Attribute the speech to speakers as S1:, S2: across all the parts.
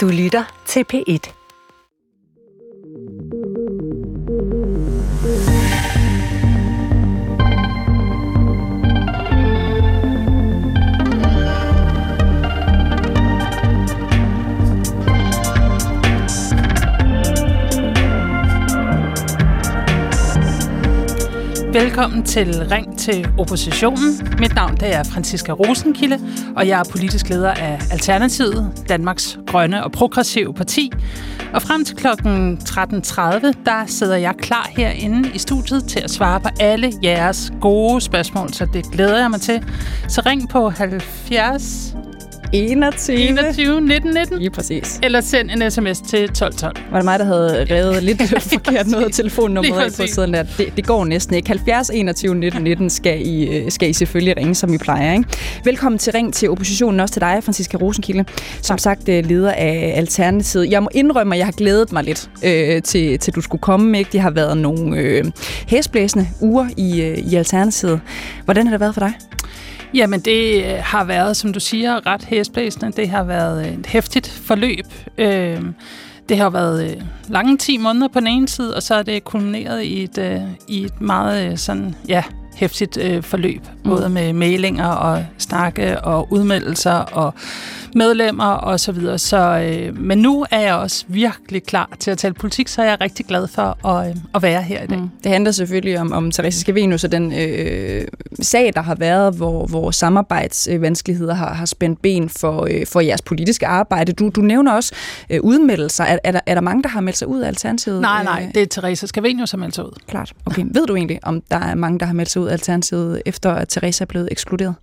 S1: Du lytter til P1.
S2: Velkommen til Ring til Oppositionen. Mit navn det er Franziska Rosenkilde, og jeg er politisk leder af Alternativet, Danmarks Grønne og Progressive Parti. Og frem til kl. 13.30, der sidder jeg klar herinde i studiet til at svare på alle jeres gode spørgsmål, så det glæder jeg mig til. Så ring på 70
S3: 21.
S2: 21 19 19.
S3: Lige præcis.
S2: Eller send en sms til 1212.
S3: Var det mig, der havde revet lidt forkert noget af telefonnummeret af på siden der? Det, det, går næsten ikke. 70 21 19 19 skal I, øh, skal I selvfølgelig ringe, som I plejer. Ikke? Velkommen til Ring til Oppositionen, også til dig, Franziska Rosenkilde. Som sagt, øh, leder af Alternativet. Jeg må indrømme, at jeg har glædet mig lidt øh, til, til du skulle komme. Ikke? Det har været nogle øh, hæsblæsende uger i, øh, i Alternativet. Hvordan har det været for dig?
S2: Jamen, det øh, har været, som du siger, ret hæsblæsende. Det har været et hæftigt forløb. Øh, det har været øh, lange 10 måneder på den ene side, og så er det kulmineret i et, i et meget sådan, ja, hæftigt forløb. Mm. Både med mailinger og snakke og udmeldelser og medlemmer og så videre. Så, øh, men nu er jeg også virkelig klar til at tale politik, så jeg er rigtig glad for at, øh, at være her i dag. Mm.
S3: Det handler selvfølgelig om, om Therese Scavenius og den øh, sag, der har været, hvor, hvor samarbejdsvanskeligheder har, har spændt ben for, øh, for jeres politiske arbejde. Du, du nævner også øh, udmeldelser. Er, er, der, er der mange, der har meldt sig ud af Alternativet?
S2: Nej, nej, det er Therese Scavenius, har meldt sig ud.
S3: Klart. Okay. Ved du egentlig, om der er mange, der har meldt sig ud af Alternativet, efter at Therese er blevet ekskluderet?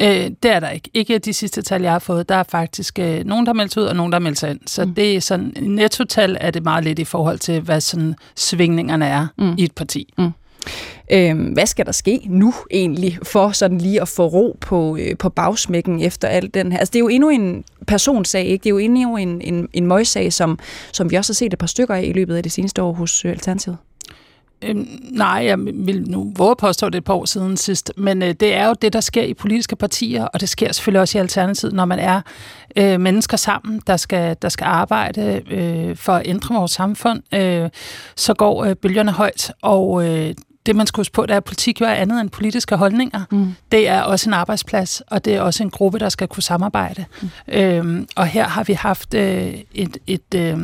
S2: Øh, det er der ikke. Ikke de sidste tal, jeg har fået. Der er faktisk øh, nogen, der har meldt sig ud, og nogen, der har meldt sig ind. Så mm. det er sådan, nettotal er det meget lidt i forhold til, hvad sådan svingningerne er mm. i et parti. Mm.
S3: Øhm, hvad skal der ske nu egentlig, for sådan lige at få ro på, øh, på bagsmækken efter alt den her? Altså det er jo endnu en personsag, ikke? Det er jo endnu en, en, en møgssag, som, som vi også har set et par stykker af i løbet af det seneste år hos øh, Alternativet.
S2: Øhm, nej, jeg vil nu våge påstå det et par år siden sidst, men øh, det er jo det, der sker i politiske partier, og det sker selvfølgelig også i Alternativet, når man er øh, mennesker sammen, der skal, der skal arbejde øh, for at ændre vores samfund, øh, så går øh, bølgerne højt, og øh, det, man skal huske på, det er, at politik jo er andet end politiske holdninger. Mm. Det er også en arbejdsplads, og det er også en gruppe, der skal kunne samarbejde. Mm. Øhm, og her har vi haft øh, et... et øh,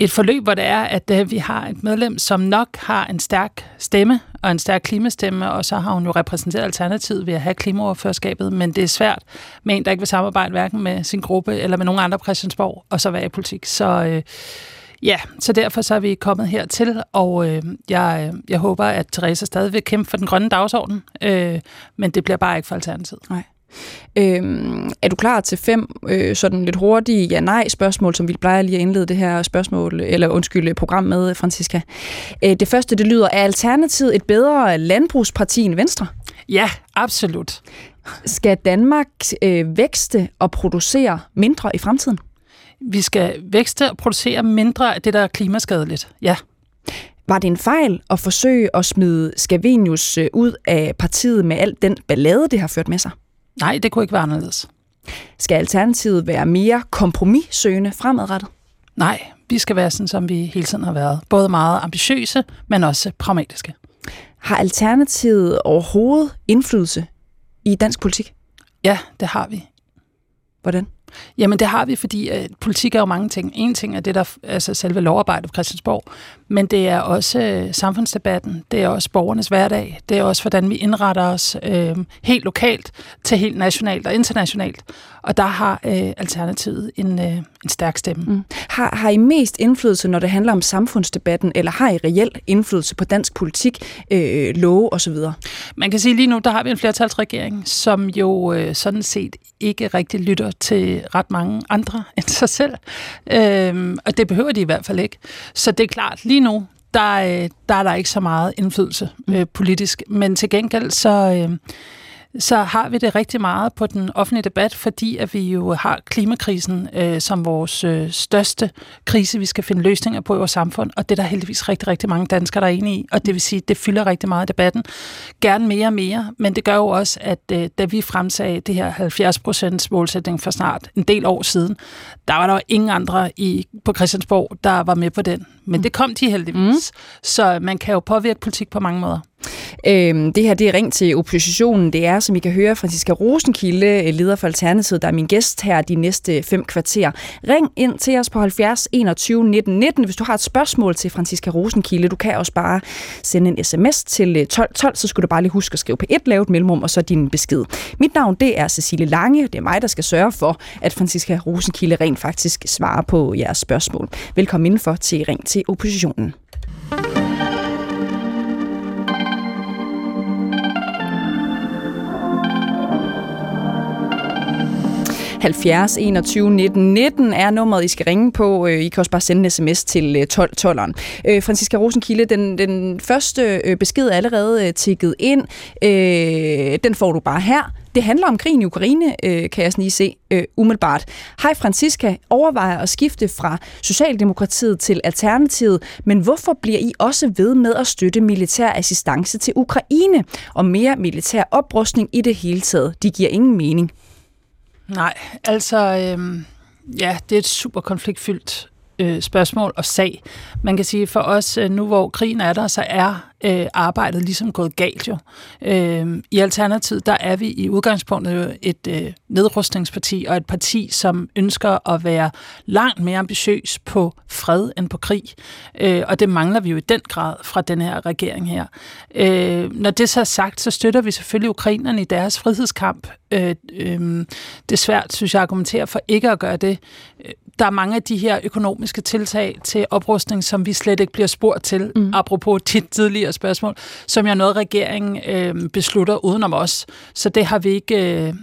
S2: et forløb, hvor det er, at øh, vi har et medlem, som nok har en stærk stemme og en stærk klimastemme, og så har hun jo repræsenteret Alternativet ved at have klimaoverførskabet, men det er svært med en, der ikke vil samarbejde hverken med sin gruppe eller med nogen andre på Christiansborg, og så være i politik. Så øh, ja, så derfor så er vi kommet hertil, og øh, jeg, øh, jeg håber, at Therese stadig vil kæmpe for den grønne dagsorden, øh, men det bliver bare ikke for Alternativet.
S3: Nej. Øhm, er du klar til fem øh, sådan lidt hurtige ja-nej-spørgsmål, som vi plejer lige at indlede det her spørgsmål, eller undskyld, program med, Franziska? Øh, det første, det lyder, er Alternativet et bedre landbrugsparti end Venstre?
S2: Ja, absolut.
S3: Skal Danmark øh, vækste og producere mindre i fremtiden?
S2: Vi skal vækste og producere mindre af det, der er klimaskadeligt, ja.
S3: Var det en fejl at forsøge at smide Scavenius øh, ud af partiet med al den ballade, det har ført med sig?
S2: Nej, det kunne ikke være anderledes.
S3: Skal Alternativet være mere kompromissøgende fremadrettet?
S2: Nej, vi skal være sådan, som vi hele tiden har været. Både meget ambitiøse, men også pragmatiske.
S3: Har Alternativet overhovedet indflydelse i dansk politik?
S2: Ja, det har vi.
S3: Hvordan?
S2: Jamen det har vi, fordi at politik er jo mange ting. En ting er det, der altså selve lovarbejdet på Christiansborg, men det er også øh, samfundsdebatten, det er også borgernes hverdag, det er også, hvordan vi indretter os øh, helt lokalt til helt nationalt og internationalt. Og der har øh, Alternativet en, øh, en stærk stemme. Mm.
S3: Har, har I mest indflydelse, når det handler om samfundsdebatten, eller har I reelt indflydelse på dansk politik, øh, love osv.?
S2: Man kan sige lige nu, der har vi en flertalsregering, som jo øh, sådan set ikke rigtig lytter til ret mange andre end sig selv. Øh, og det behøver de i hvert fald ikke. Så det er klart, lige nu, der, øh, der er der ikke så meget indflydelse øh, politisk. Men til gengæld så... Øh, så har vi det rigtig meget på den offentlige debat, fordi at vi jo har klimakrisen øh, som vores øh, største krise, vi skal finde løsninger på i vores samfund, og det er der heldigvis rigtig, rigtig mange danskere, der er enige i, og det vil sige, det fylder rigtig meget i debatten. Gerne mere og mere, men det gør jo også, at øh, da vi fremsagde det her 70% målsætning for snart en del år siden, der var der jo ingen andre i, på Christiansborg, der var med på den. Men det kom de heldigvis. Mm. Så man kan jo påvirke politik på mange måder.
S3: Øhm, det her det er ring til oppositionen. Det er, som I kan høre, Franziska Rosenkilde, øh, leder for Alternativet, der er min gæst her de næste fem kvarter. Ring ind til os på 70 21 19 19, hvis du har et spørgsmål til Franziska Rosenkilde. Du kan også bare sende en sms til øh, 12 12, så skulle du bare lige huske at skrive på et lavt mellemrum, og så din besked. Mit navn det er Cecilie Lange. Det er mig, der skal sørge for, at Franziska Rosenkilde rent faktisk svarer på jeres spørgsmål. Velkommen indenfor til Ring til oppositionen. 70 21 19 19 er nummeret, I skal ringe på. Øh, I kan også bare sende en sms til 12 12'eren. Øh, øh Franziska Rosenkilde, den, den første øh, besked er allerede tikket ind. Den får du bare her. Det handler om krigen i Ukraine, kan jeg lige se umiddelbart. Hej Franziska, overvejer at skifte fra Socialdemokratiet til Alternativet, men hvorfor bliver I også ved med at støtte militær assistance til Ukraine og mere militær oprustning i det hele taget? De giver ingen mening.
S2: Nej, altså, øhm, ja, det er et super konfliktfyldt øh, spørgsmål og sag. Man kan sige, for os øh, nu, hvor krigen er der, så er øh, arbejdet ligesom gået galt jo. Øh, I Alternativet, der er vi i udgangspunktet et øh, nedrustningsparti, og et parti, som ønsker at være langt mere ambitiøs på fred end på krig. Øh, og det mangler vi jo i den grad fra den her regering her. Øh, når det så er sagt, så støtter vi selvfølgelig ukrainerne i deres frihedskamp. Øh, øh, det er svært, synes jeg, at argumentere for ikke at gøre det der er mange af de her økonomiske tiltag til oprustning, som vi slet ikke bliver spurgt til, mm. apropos dit tidligere spørgsmål, som er noget, regeringen øh, beslutter udenom os. Så det har vi ikke... Øh,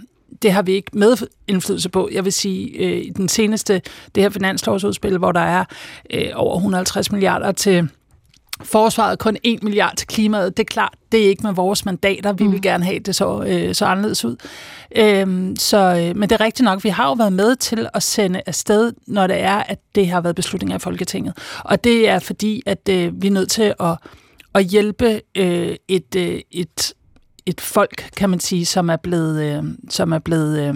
S2: det har vi ikke medindflydelse på. Jeg vil sige, øh, i den seneste, det her finanslovsudspil, hvor der er øh, over 150 milliarder til forsvaret, kun 1 milliard til klimaet, det er klart, det er ikke med vores mandater. Vi mm. vil gerne have det så, øh, så anderledes ud. Øhm, så, øh, men det er rigtigt nok, vi har jo været med til at sende afsted, når det er, at det har været beslutninger i Folketinget. Og det er fordi, at øh, vi er nødt til at, at hjælpe øh, et, øh, et, et folk, kan man sige, som er blevet, øh, som er blevet øh,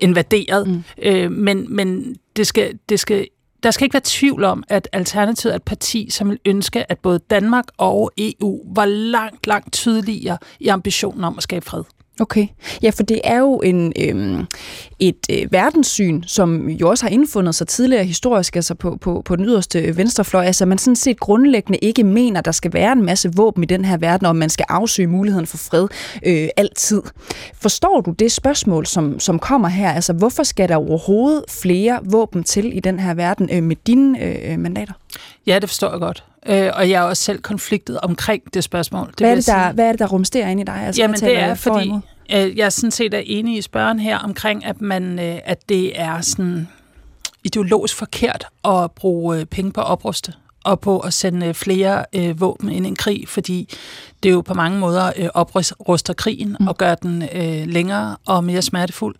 S2: invaderet. Mm. Øh, men men det, skal, det skal der skal ikke være tvivl om, at Alternativet er et parti, som vil ønske, at både Danmark og EU var langt, langt tydeligere i ambitionen om at skabe fred.
S3: Okay. Ja, for det er jo en, øhm, et øh, verdenssyn, som jo også har indfundet sig tidligere historisk, altså på, på, på den yderste venstrefløj. Altså man sådan set grundlæggende ikke mener, der skal være en masse våben i den her verden, og man skal afsøge muligheden for fred øh, altid. Forstår du det spørgsmål, som, som kommer her? Altså hvorfor skal der overhovedet flere våben til i den her verden øh, med dine øh, øh mandater?
S2: Ja, det forstår jeg godt. Øh, og jeg er også selv konfliktet omkring det spørgsmål. Det
S3: hvad, er det, der, hvad er det, der rumsterer ind i dig?
S2: Altså, Jamen, det er, fordi øh, jeg sådan set er enig i spørgen her omkring, at, man, øh, at det er sådan ideologisk forkert at bruge øh, penge på at opruste og på at sende flere øh, våben ind i en krig, fordi det jo på mange måder øh, opruster krigen mm. og gør den øh, længere og mere smertefuld.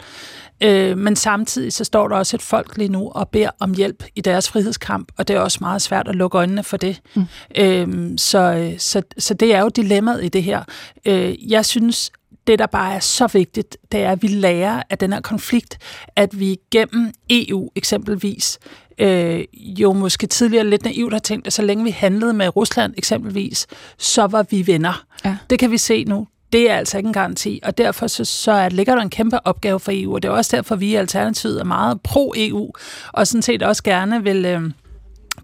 S2: Øh, men samtidig så står der også et folk lige nu og beder om hjælp i deres frihedskamp, og det er også meget svært at lukke øjnene for det. Mm. Øh, så, så, så det er jo dilemmaet i det her. Øh, jeg synes, det, der bare er så vigtigt, det er, at vi lærer af den her konflikt, at vi gennem EU eksempelvis, øh, jo måske tidligere lidt naivt har tænkt, at så længe vi handlede med Rusland eksempelvis, så var vi venner. Ja. Det kan vi se nu det er altså ikke en garanti, og derfor så, så ligger der en kæmpe opgave for EU, og det er også derfor, vi i Alternativet er meget pro-EU, og sådan set også gerne vil... Øh,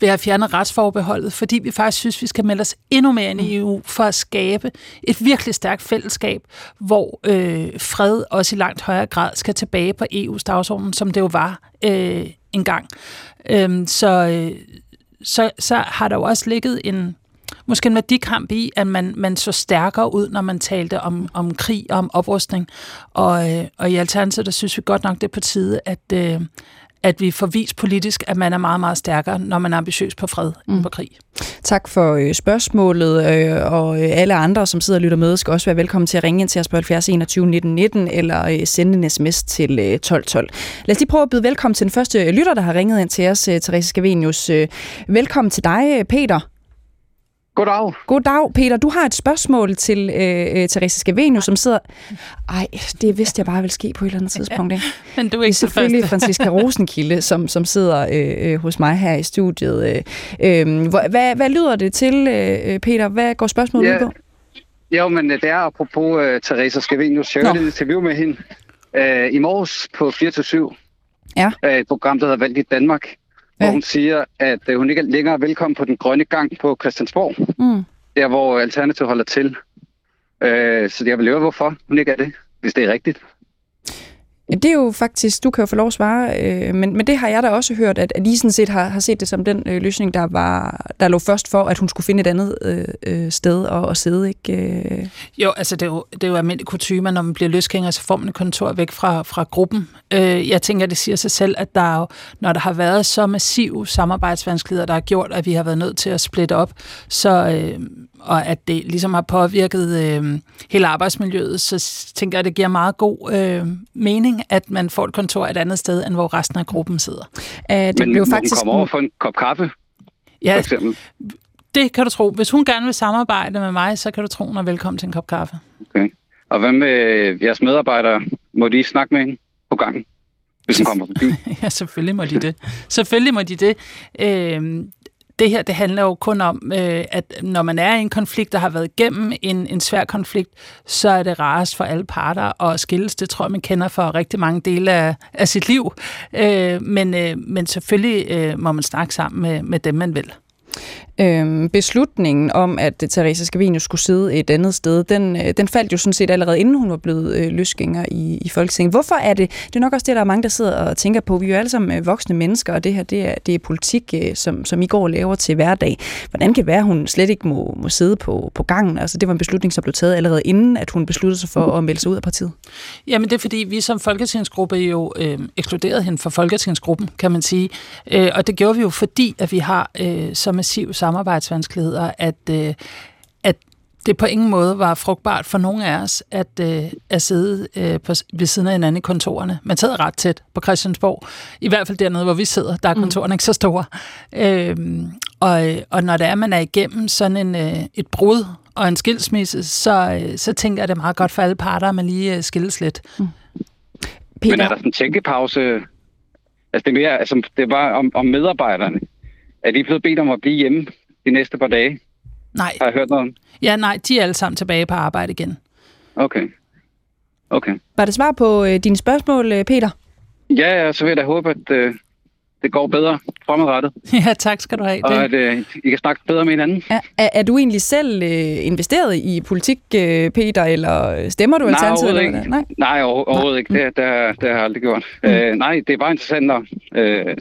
S2: vil have fjernet retsforbeholdet, fordi vi faktisk synes, vi skal melde os endnu mere ind i EU for at skabe et virkelig stærkt fællesskab, hvor øh, fred også i langt højere grad skal tilbage på EU's dagsorden, som det jo var øh, engang. Øhm, så, øh, så, så har der jo også ligget en, måske en værdikamp i, at man, man så stærkere ud, når man talte om, om krig og om oprustning. Og, øh, og i Alternativet, der synes vi godt nok, det er på tide, at, øh, at vi får vist politisk, at man er meget, meget stærkere, når man er ambitiøs på fred mm. end på krig.
S3: Tak for øh, spørgsmålet, øh, og øh, alle andre, som sidder og lytter med, skal også være velkommen til at ringe ind til os på 70 21 19 19, eller øh, sende en sms til øh, 12 12. Lad os lige prøve at byde velkommen til den første lytter, der har ringet ind til os, øh, Therese Skavenius. Øh, velkommen til dig, Peter.
S1: Goddag.
S3: Goddag, Peter. Du har et spørgsmål til øh, øh, Therese Scavenius, som sidder... Ej, det vidste jeg bare vil ske på et eller andet tidspunkt. Ikke?
S2: Men du er ikke det
S3: er selvfølgelig Franziska Rosenkilde, som, som sidder øh, øh, hos mig her i studiet. Øh, øh, hvad, hvad lyder det til, øh, Peter? Hvad går spørgsmålet ja. ud på?
S1: Jo, men øh, det er apropos uh, Therese Scavenius. Jeg hørte et interview med hende uh, i morges på 4-7. Ja. Uh, et program, der hedder Valgt i Danmark ja. hvor hun siger, at øh, hun ikke er længere velkommen på den grønne gang på Christiansborg. Mm. Der, hvor Alternativ holder til. Øh, så jeg vil høre, hvorfor hun ikke er det, hvis det er rigtigt.
S3: Det er jo faktisk, du kan jo få lov at svare, øh, men, men det har jeg da også hørt, at, at I sådan set har, har set det som den øh, løsning, der var der lå først for, at hun skulle finde et andet øh, øh sted at, at sidde, ikke? Øh.
S2: Jo, altså det er jo, det er jo almindelig kutume, når man bliver løsgænger, så får man et kontor væk fra, fra gruppen. Øh, jeg tænker, det siger sig selv, at der jo, når der har været så massive samarbejdsvanskeligheder, der har gjort, at vi har været nødt til at splitte op, så, øh, og at det ligesom har påvirket øh, hele arbejdsmiljøet, så tænker jeg, at det giver meget god øh, mening, at man får et kontor et andet sted, end hvor resten af gruppen sidder.
S1: Æh, det Men blev faktisk... kommer over for en kop kaffe, ja, for eksempel?
S2: Det kan du tro. Hvis hun gerne vil samarbejde med mig, så kan du tro, hun er velkommen til en kop kaffe.
S1: Okay. Og hvad med jeres medarbejdere? Må de snakke med hende på gangen? hvis hun kommer forbi.
S2: ja, selvfølgelig må de det. Selvfølgelig må de det. Øh, det her det handler jo kun om, øh, at når man er i en konflikt, der har været igennem en, en svær konflikt, så er det rarest for alle parter at skilles. Det tror jeg, man kender for rigtig mange dele af, af sit liv. Øh, men, øh, men selvfølgelig øh, må man snakke sammen med, med dem, man vil.
S3: Øhm, beslutningen om, at Therese Scavenius skulle sidde et andet sted, den, øh, den faldt jo sådan set allerede inden hun var blevet øh, løsgænger i, i Folketinget. Hvorfor er det, det er nok også det, der er mange, der sidder og tænker på, vi er jo alle sammen øh, voksne mennesker, og det her, det er, det er politik, øh, som, som I går og laver til hverdag. Hvordan kan det være, at hun slet ikke må, må sidde på, på gangen? Altså, det var en beslutning, som blev taget allerede inden, at hun besluttede sig for at melde sig ud af partiet.
S2: Jamen, det er fordi, vi som folketingsgruppe jo øh, ekskluderede hende fra folketingsgruppen, kan man sige. Øh, og det gjorde vi jo, fordi at vi har øh, så massiv samarbejdsvanskeligheder, at, øh, at det på ingen måde var frugtbart for nogen af os at, øh, at sidde øh, på, ved siden af hinanden i kontorerne. Man sad ret tæt på Christiansborg, i hvert fald dernede, hvor vi sidder. Der er mm. kontorerne mm. ikke så store. Øh, og, og når det er, man er igennem sådan en, øh, et brud og en skilsmisse, så, øh, så tænker jeg, det er meget godt for alle parter, at man lige øh, skilles lidt. Mm.
S1: Peter. Men er der sådan en tænkepause? Altså det er, mere, altså, det er bare om, om medarbejderne. Er de blevet bedt om at blive hjemme de næste par dage?
S2: Nej.
S1: Har jeg hørt noget om?
S2: Ja, nej, de er alle sammen tilbage på arbejde igen.
S1: Okay. Okay.
S3: Var det svar på øh, dine spørgsmål, øh, Peter?
S1: Ja, ja, så vil jeg da håbe, at øh, det går bedre fremadrettet.
S2: Ja, tak skal du have.
S1: Og at øh, I kan snakke bedre med hinanden.
S3: Er, er, er du egentlig selv øh, investeret i politik, øh, Peter, eller stemmer du alternativet?
S1: Nej, overhovedet ikke. Nej, nej overhovedet ikke. Det, det, har, det har jeg aldrig gjort. Mm. Øh, nej, det er bare interessant, når, øh,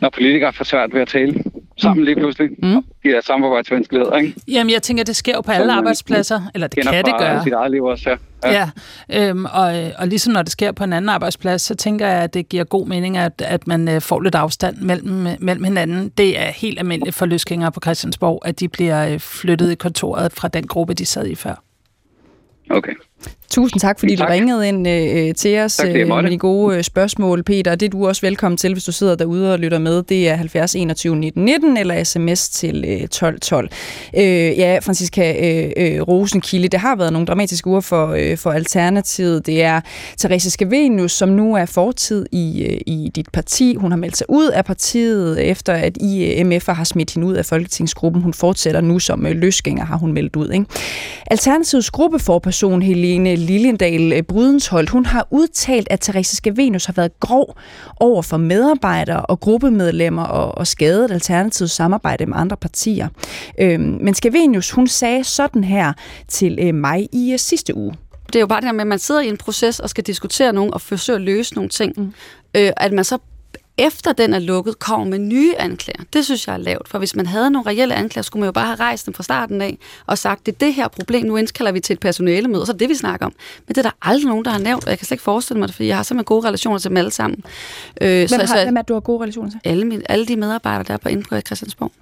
S1: når politikere får svært ved at tale sammen lige pludselig. Mm. De her samarbejdsvanskeligheder, ikke?
S2: Jamen, jeg tænker, det sker jo på alle arbejdspladser, eller det kan det gøre.
S1: sit eget liv også, ja.
S2: ja. ja øhm, og, og ligesom når det sker på en anden arbejdsplads, så tænker jeg, at det giver god mening, at, at man øh, får lidt afstand mellem, mellem hinanden. Det er helt almindeligt for løsgængere på Christiansborg, at de bliver øh, flyttet i kontoret fra den gruppe, de sad i før.
S1: Okay.
S3: Tusind tak, fordi tak. du ringede ind øh, til os tak, øh, med de gode øh, spørgsmål, Peter. Det er du også velkommen til, hvis du sidder derude og lytter med. Det er 70 21 19 19 eller sms til øh, 12 12. Øh, ja, Franziska øh, øh, Rosenkilde, det har været nogle dramatiske uger for, øh, for Alternativet. Det er Therese Scavenius, som nu er fortid i, øh, i dit parti. Hun har meldt sig ud af partiet, efter at IMF har smidt hende ud af Folketingsgruppen. Hun fortsætter nu som øh, løsgænger, har hun meldt ud. Ikke? Alternativets gruppeforperson Helene Liljendal øh, Brydensholt, hun har udtalt, at Therese Scavenius har været grov over for medarbejdere og gruppemedlemmer og, og skadet Alternativets samarbejde med andre partier. Øhm, men Scavenius, hun sagde sådan her til øh, mig i uh, sidste uge.
S4: Det er jo bare det her med, at man sidder i en proces og skal diskutere nogen og forsøge at løse nogle ting. Mm. Øh, at man så efter den er lukket, kommer med nye anklager. Det synes jeg er lavt, for hvis man havde nogle reelle anklager, skulle man jo bare have rejst dem fra starten af og sagt, det er det her problem, nu indkalder vi til et personalemøde, og så er det, vi snakker om. Men det er der aldrig nogen, der har nævnt, og jeg kan slet ikke forestille mig det, for jeg har simpelthen gode relationer til dem alle sammen.
S3: Øh, hvem, så, har, hvem er du har gode relationer til?
S4: Alle, alle de medarbejdere, der er på inde på Christiansborg.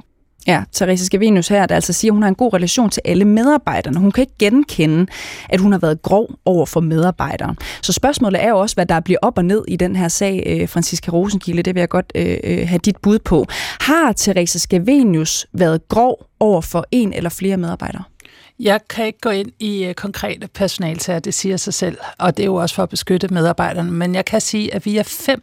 S3: Ja, Therese Scavenius her, der altså siger, at hun har en god relation til alle medarbejderne. Hun kan ikke genkende, at hun har været grov over for medarbejdere. Så spørgsmålet er jo også, hvad der bliver op og ned i den her sag, øh, Franciska Rosenkilde. Det vil jeg godt øh, øh, have dit bud på. Har Therese Scavenius været grov over for en eller flere medarbejdere?
S2: Jeg kan ikke gå ind i øh, konkrete personalsager, det siger sig selv, og det er jo også for at beskytte medarbejderne, men jeg kan sige, at vi er fem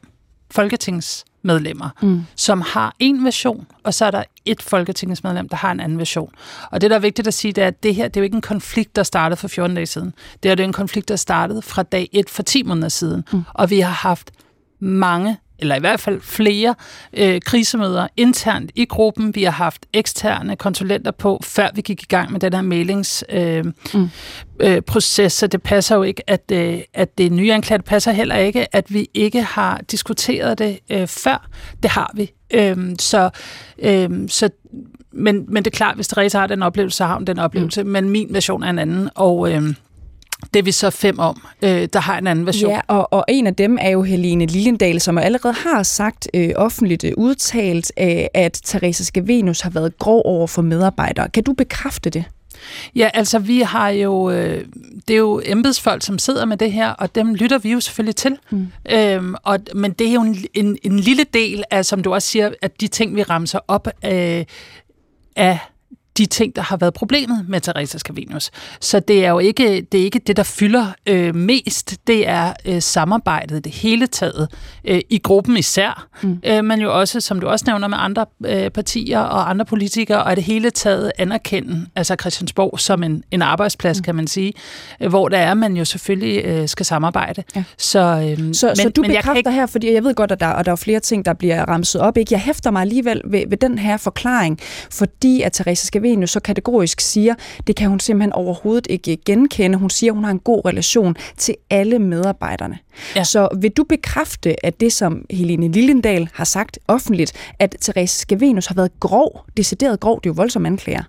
S2: folketings medlemmer, mm. som har en version, og så er der et folketingsmedlem, der har en anden version. Og det, der er vigtigt at sige, det er, at det her det er jo ikke en konflikt, der startede for 14 dage siden. Det er jo en konflikt, der startede fra dag 1 for 10 måneder siden. Mm. Og vi har haft mange eller i hvert fald flere øh, krisemøder internt i gruppen. Vi har haft eksterne konsulenter på, før vi gik i gang med den her mailingsproces, øh, mm. øh, proces, så det passer jo ikke, at, øh, at det nye anklage, det passer heller ikke, at vi ikke har diskuteret det øh, før. Det har vi. Øh, så, øh, så men, men det er klart, hvis Therese har den oplevelse, så har hun den oplevelse, mm. men min version er en anden, og... Øh, det er vi så fem om, øh, der har en anden version.
S3: Ja, og, og en af dem er jo Helene Lillendal, som allerede har sagt øh, offentligt øh, udtalt, øh, at Therese Skavenus har været grov over for medarbejdere. Kan du bekræfte det?
S2: Ja, altså vi har jo, øh, det er jo embedsfolk, som sidder med det her, og dem lytter vi jo selvfølgelig til. Mm. Øhm, og, men det er jo en, en, en lille del af, som du også siger, at de ting, vi ramser op øh, af de ting, der har været problemet med Teresa Scavenius. Så det er jo ikke det, er ikke det der fylder øh, mest. Det er øh, samarbejdet det hele taget øh, i gruppen især, mm. øh, men jo også, som du også nævner, med andre øh, partier og andre politikere, og det hele taget anerkende altså Christiansborg som en, en arbejdsplads, mm. kan man sige, øh, hvor der er, man jo selvfølgelig øh, skal samarbejde. Ja.
S3: Så, øh, så, men, så du men bekræfter ikke... her, fordi jeg ved godt, at der, og der er flere ting, der bliver ramset op. Ikke? Jeg hæfter mig alligevel ved, ved den her forklaring, fordi at Teresa Scavenius Scavenius så kategorisk siger, det kan hun simpelthen overhovedet ikke genkende. Hun siger, hun har en god relation til alle medarbejderne. Ja. Så vil du bekræfte, at det, som Helene Lillendal har sagt offentligt, at Therese Scavenius har været grov, decideret grov, det er jo voldsomme anklager,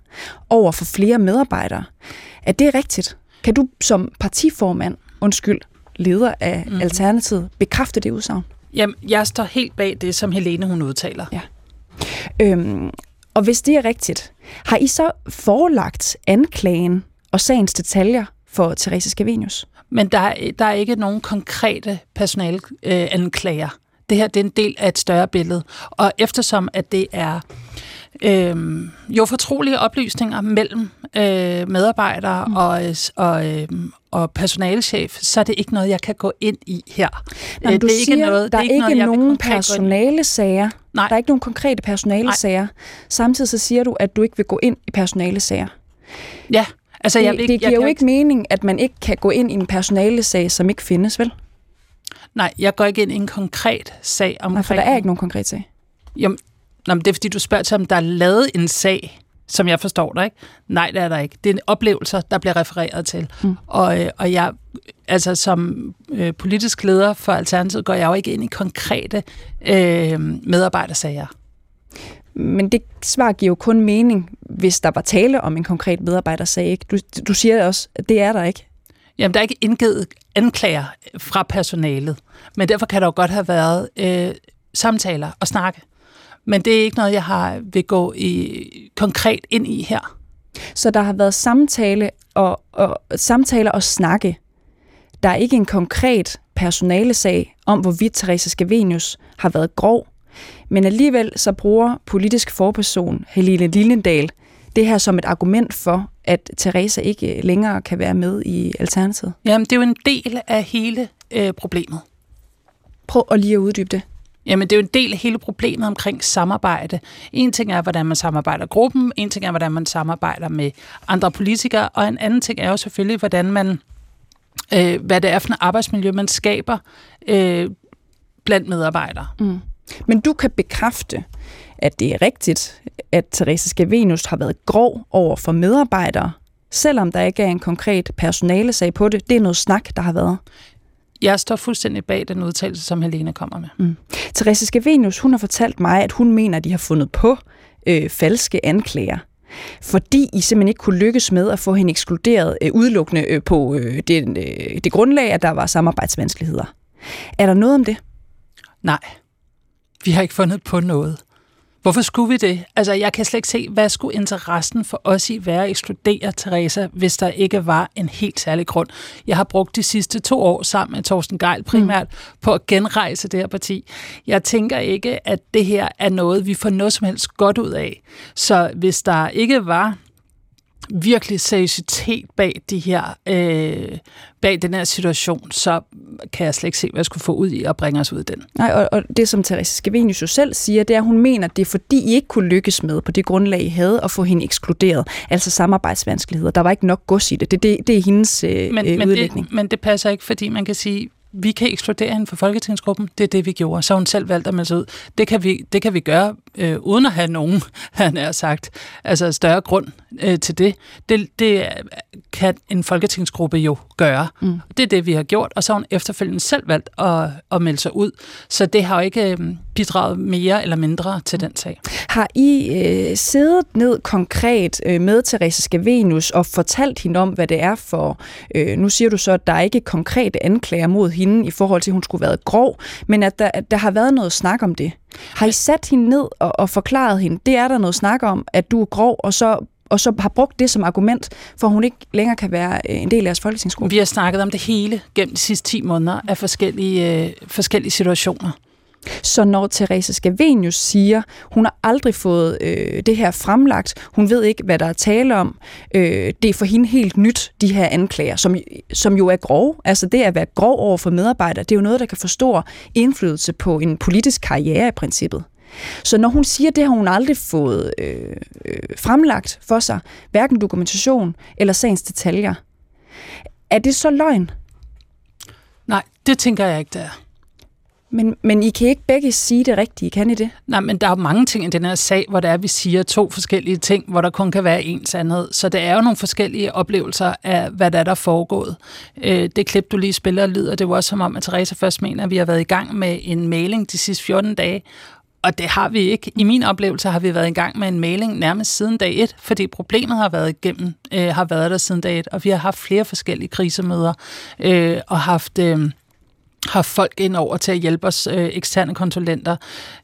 S3: over for flere medarbejdere, at det er rigtigt? Kan du som partiformand, undskyld, leder af mm-hmm. Alternativet, bekræfte det udsagn?
S2: Jamen, jeg står helt bag det, som Helene hun udtaler.
S3: Ja. Øhm, og hvis det er rigtigt, har I så forelagt anklagen og sagens detaljer for Therese Scavenius?
S2: Men der er, der er ikke nogen konkrete personalanklager. Øh, det her det er en del af et større billede. Og eftersom at det er øh, jo fortrolige oplysninger mellem øh, medarbejdere mm. og, og, øh, og personalchef, så er det ikke noget, jeg kan gå ind i her.
S3: Nå, det er siger, ikke noget, der er ikke, ikke noget, nogen personalesager. Nej. Der er ikke nogen konkrete personalesager. Samtidig så siger du, at du ikke vil gå ind i personalesager.
S2: Ja, altså
S3: det,
S2: jeg,
S3: det, det giver jeg jo ikke mening, at man ikke kan gå ind i en personalesag, som ikke findes, vel?
S2: Nej, jeg går ikke ind i en konkret sag omkring...
S3: Nej, for der er ikke nogen konkret sag.
S2: Jamen, Nå, men det er fordi, du spørger til, om der er lavet en sag, som jeg forstår dig, ikke? Nej, det er der ikke. Det er en oplevelser, der bliver refereret til. Mm. Og, øh, og jeg, altså som øh, politisk leder for Alternativet, går jeg jo ikke ind i konkrete øh, medarbejdersager.
S3: Men det svar giver jo kun mening, hvis der var tale om en konkret medarbejdersag. Ikke? Du, du siger også, at det er der ikke.
S2: Jamen, der er ikke indgivet anklager fra personalet, men derfor kan der jo godt have været øh, samtaler og snakke. Men det er ikke noget, jeg har vil gå i, konkret ind i her.
S3: Så der har været samtale og, og, samtaler og snakke. Der er ikke en konkret personalesag om, hvorvidt Therese Scavenius har været grov. Men alligevel så bruger politisk forperson Helene Lillendal det her som et argument for, at Therese ikke længere kan være med i Alternativet.
S2: Jamen, det er jo en del af hele øh, problemet.
S3: Prøv at lige at uddybe det.
S2: Jamen, det er jo en del af hele problemet omkring samarbejde. En ting er, hvordan man samarbejder gruppen, en ting er, hvordan man samarbejder med andre politikere, og en anden ting er jo selvfølgelig, hvordan man, øh, hvad det er for en arbejdsmiljø, man skaber øh, blandt medarbejdere. Mm.
S3: Men du kan bekræfte, at det er rigtigt, at Therese Scavenius har været grov over for medarbejdere, selvom der ikke er en konkret personalesag på det. Det er noget snak, der har været
S2: jeg står fuldstændig bag den udtalelse, som Helene kommer med. Mm.
S3: Therese Scavenius, hun har fortalt mig, at hun mener, at de har fundet på øh, falske anklager fordi I simpelthen ikke kunne lykkes med at få hende ekskluderet øh, udelukkende øh, på øh, det, øh, det grundlag, at der var samarbejdsvanskeligheder. Er der noget om det?
S2: Nej, vi har ikke fundet på noget. Hvorfor skulle vi det? Altså, jeg kan slet ikke se, hvad skulle interessen for os i være at ekskludere Teresa, hvis der ikke var en helt særlig grund. Jeg har brugt de sidste to år sammen med Torsten Geil primært mm. på at genrejse det her parti. Jeg tænker ikke, at det her er noget, vi får noget som helst godt ud af. Så hvis der ikke var virkelig seriøsitet bag de her øh, bag den her situation, så kan jeg slet ikke se, hvad jeg skulle få ud i at bringe os ud af den.
S3: Nej, og, og det som Therese Scavenius jo selv siger, det er, at hun mener, at det er fordi, I ikke kunne lykkes med på det grundlag, I havde, at få hende ekskluderet. Altså samarbejdsvanskeligheder. Der var ikke nok gods i det. Det, det, det er hendes øh, men,
S2: men
S3: udlægning.
S2: Det, men det passer ikke, fordi man kan sige, vi kan ekskludere hende fra Folketingsgruppen. Det er det, vi gjorde. Så hun selv valgte at melde sig ud. Det kan vi, det kan vi gøre, øh, uden at have nogen, han er sagt, altså større grund øh, til det. det. Det kan en Folketingsgruppe jo gøre. Mm. Det er det, vi har gjort, og så har hun efterfølgende selv valgt at, at melde sig ud. Så det har jo ikke øh, bidraget mere eller mindre til den sag.
S3: Har I øh, siddet ned konkret øh, med Therese Scavenius og fortalt hende om, hvad det er for... Øh, nu siger du så, at der er ikke konkrete anklager mod hende, hende i forhold til, at hun skulle have været grov, men at der, at der har været noget snak om det. Har I sat hende ned og, og forklaret hende, det er der noget snak om, at du er grov, og så og så har brugt det som argument, for hun ikke længere kan være øh, en del af jeres folketingsgruppe?
S2: Vi har snakket om det hele gennem de sidste 10 måneder af forskellige, øh, forskellige situationer.
S3: Så når Therese Scavenius siger, hun har aldrig fået øh, det her fremlagt, hun ved ikke, hvad der er tale om, øh, det er for hende helt nyt, de her anklager, som, som jo er grove. Altså det at være grov over for medarbejdere, det er jo noget, der kan få stor indflydelse på en politisk karriere i princippet. Så når hun siger, det har hun aldrig fået øh, øh, fremlagt for sig, hverken dokumentation eller sagens detaljer, er det så løgn?
S2: Nej, det tænker jeg ikke, det er.
S3: Men, men I kan ikke begge sige det rigtige, kan I det?
S2: Nej, men der er mange ting i den her sag, hvor der er, vi siger to forskellige ting, hvor der kun kan være en sandhed. Så det er jo nogle forskellige oplevelser af, hvad der er, der er foregået. Øh, det klip, du lige spiller, lyder det var også som om, at Teresa først mener, at vi har været i gang med en mailing de sidste 14 dage, og det har vi ikke. I min oplevelse har vi været i gang med en mailing nærmest siden dag 1, fordi problemet har været igennem, øh, har været der siden dag 1, og vi har haft flere forskellige krisemøder øh, og haft... Øh, har folk ind over til at hjælpe os øh, eksterne konsulenter.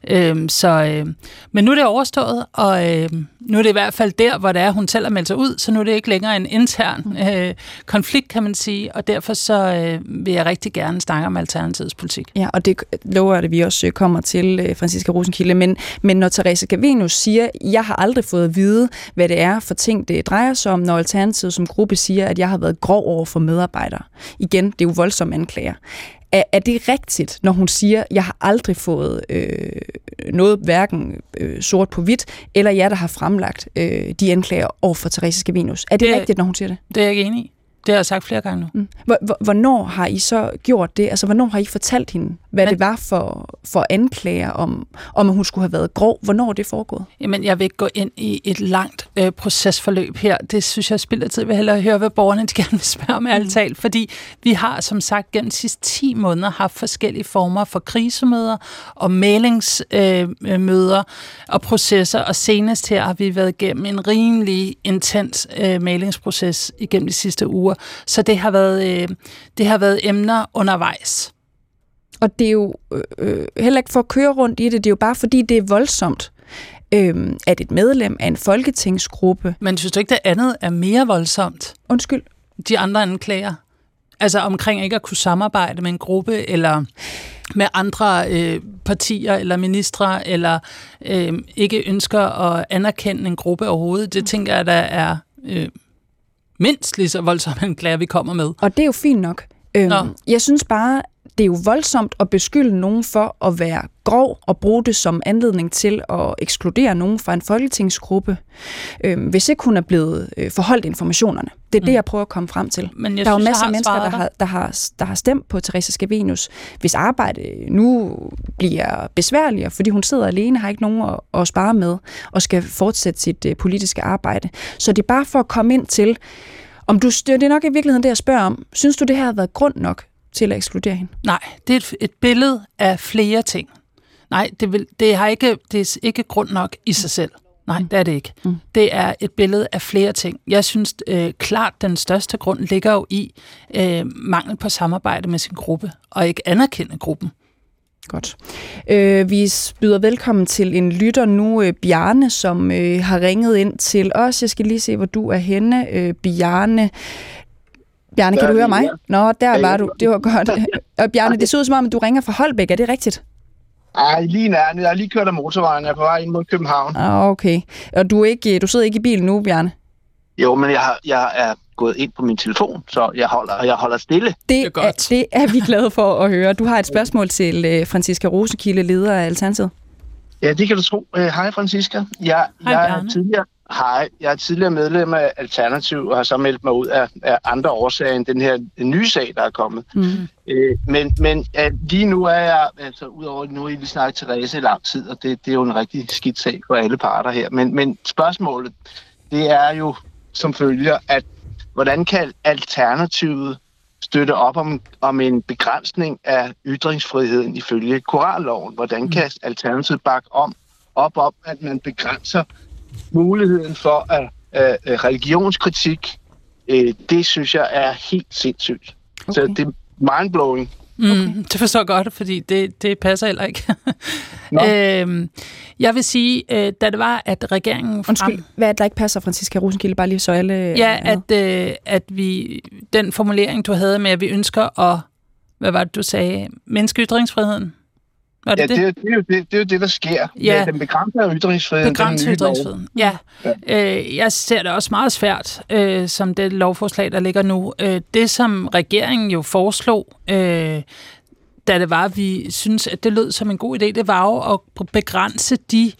S2: Øhm, så, øh, men nu er det overstået, og øh, nu er det i hvert fald der, hvor det er, hun selv har meldt sig ud, så nu er det ikke længere en intern mm. øh, konflikt, kan man sige, og derfor så øh, vil jeg rigtig gerne snakke om Alternativets politik.
S3: Ja, og det lover det, vi også øh, kommer til, øh, Franziska Rosenkilde, men, men når Therese Gavenus siger, jeg har aldrig fået at vide, hvad det er for ting, det drejer sig om, når Alternativet som gruppe siger, at jeg har været grov over for medarbejdere. Igen, det er jo voldsomme anklager. Er, er det rigtigt, når hun siger, jeg har aldrig fået øh, noget hverken øh, sort på hvidt, eller jeg, der har fremlagt øh, de anklager over for Therese Scavenius? Er det, det rigtigt, når hun siger det?
S2: Det er jeg ikke enig i. Det har jeg sagt flere gange nu. Mm.
S3: Hvornår har I så gjort det? Altså, hvornår har I fortalt hende, hvad Men, det var for, for anklager om, om, at hun skulle have været grov? Hvornår er det foregået?
S2: Jamen, jeg vil ikke gå ind i et langt øh, procesforløb her. Det synes jeg spilder tid. Jeg vil hellere høre, hvad borgerne de gerne vil spørge om, mm. talt. Fordi vi har, som sagt, gennem de sidste 10 måneder haft forskellige former for krisemøder og mailingsmøder øh, og processer. Og senest her har vi været igennem en rimelig intens øh, mailingsproces igennem de sidste uger uger. Så det har været, øh, det har været emner undervejs.
S3: Og det er jo øh, øh, heller ikke for at køre rundt i det, det er jo bare fordi, det er voldsomt øh, at et medlem af en folketingsgruppe...
S2: Men synes du ikke, det andet er mere voldsomt?
S3: Undskyld?
S2: De andre anklager. Altså omkring ikke at kunne samarbejde med en gruppe, eller med andre øh, partier eller ministre, eller øh, ikke ønsker at anerkende en gruppe overhovedet. Det tænker jeg, der er øh, mindst lige så voldsomme anklager, vi kommer med.
S3: Og det er jo fint nok. Øhm, jeg synes bare, det er jo voldsomt at beskylde nogen for at være grov og bruge det som anledning til at ekskludere nogen fra en folketingsgruppe, øhm, hvis ikke hun er blevet øh, forholdt informationerne. Det er mm. det, jeg prøver at komme frem til. Men der er jo masser af mennesker, der har, der, har, der har stemt på Therese Scavenius, hvis arbejde nu bliver besværligere, fordi hun sidder alene, har ikke nogen at, at spare med, og skal fortsætte sit øh, politiske arbejde. Så det er bare for at komme ind til, om du, det er nok i virkeligheden det, jeg spørger om. Synes du, det her har været grund nok til at ekskludere hende?
S2: Nej, det er et, et billede af flere ting. Nej, det, vil, det, har ikke, det er ikke grund nok i sig selv. Nej, mm. det er det ikke. Mm. Det er et billede af flere ting. Jeg synes øh, klart, den største grund ligger jo i øh, mangel på samarbejde med sin gruppe, og ikke anerkende gruppen.
S3: Godt. Øh, vi byder velkommen til en lytter nu, øh, Bjarne, som øh, har ringet ind til os. Jeg skal lige se, hvor du er henne, øh, Bjarne. Bjarne, kan du høre mig? Nå, der var du. Det var godt. Og Bjarne, det så ud som om, at du ringer fra Holbæk. Er det rigtigt?
S5: Ej, lige nær. Jeg har lige kørt af motorvejen. Jeg er på vej ind mod København.
S3: Ah, okay. Og du, er ikke, du sidder ikke i bilen nu, Bjarne?
S5: Jo, men jeg, har, jeg er gået ind på min telefon, så jeg holder, jeg holder stille.
S3: Det, det, er godt. Er, det er vi glade for at høre. Du har et spørgsmål til uh, Franziska Rosekilde, leder af Alternativet.
S5: Ja, det kan du tro. Uh, hej, Franziska. Jeg,
S2: hej,
S5: jeg er tidligere, Hej, jeg er tidligere medlem af Alternativ og har så meldt mig ud af, af andre årsager end den her nye sag, der er kommet. Mm. Øh, men men ja, lige nu er jeg, altså udover nu har vi snakket Therese i lang tid, og det, det er jo en rigtig skidt sag for alle parter her. Men, men spørgsmålet, det er jo som følger, at hvordan kan Alternativet støtte op om, om en begrænsning af ytringsfriheden ifølge Koranloven? Hvordan kan Alternativet bakke om, op om, at man begrænser muligheden for at uh, religionskritik, uh, det synes jeg er helt sindssygt. Okay. Så det er mindblowing.
S2: Mm, okay. Mm, det forstår jeg godt, fordi det, det passer heller ikke. øhm, jeg vil sige, øh, da det var, at regeringen...
S3: Frem... Undskyld, hvad er det, der ikke passer, Franziska Rosenkilde, bare lige så alle...
S2: Ja, at, øh, at vi... Den formulering, du havde med, at vi ønsker at... Hvad var det, du sagde? Menneske ytringsfriheden?
S5: Var det ja, det? Det, det, er jo det, det er jo det, der sker. Ja. Den begrænser ytringsfriheden.
S2: Begrænser ytringsfriheden, ja. ja. Øh, jeg ser det også meget svært, øh, som det lovforslag, der ligger nu. Øh, det, som regeringen jo foreslog, øh, da det var, at vi synes, at det lød som en god idé, det var jo at begrænse de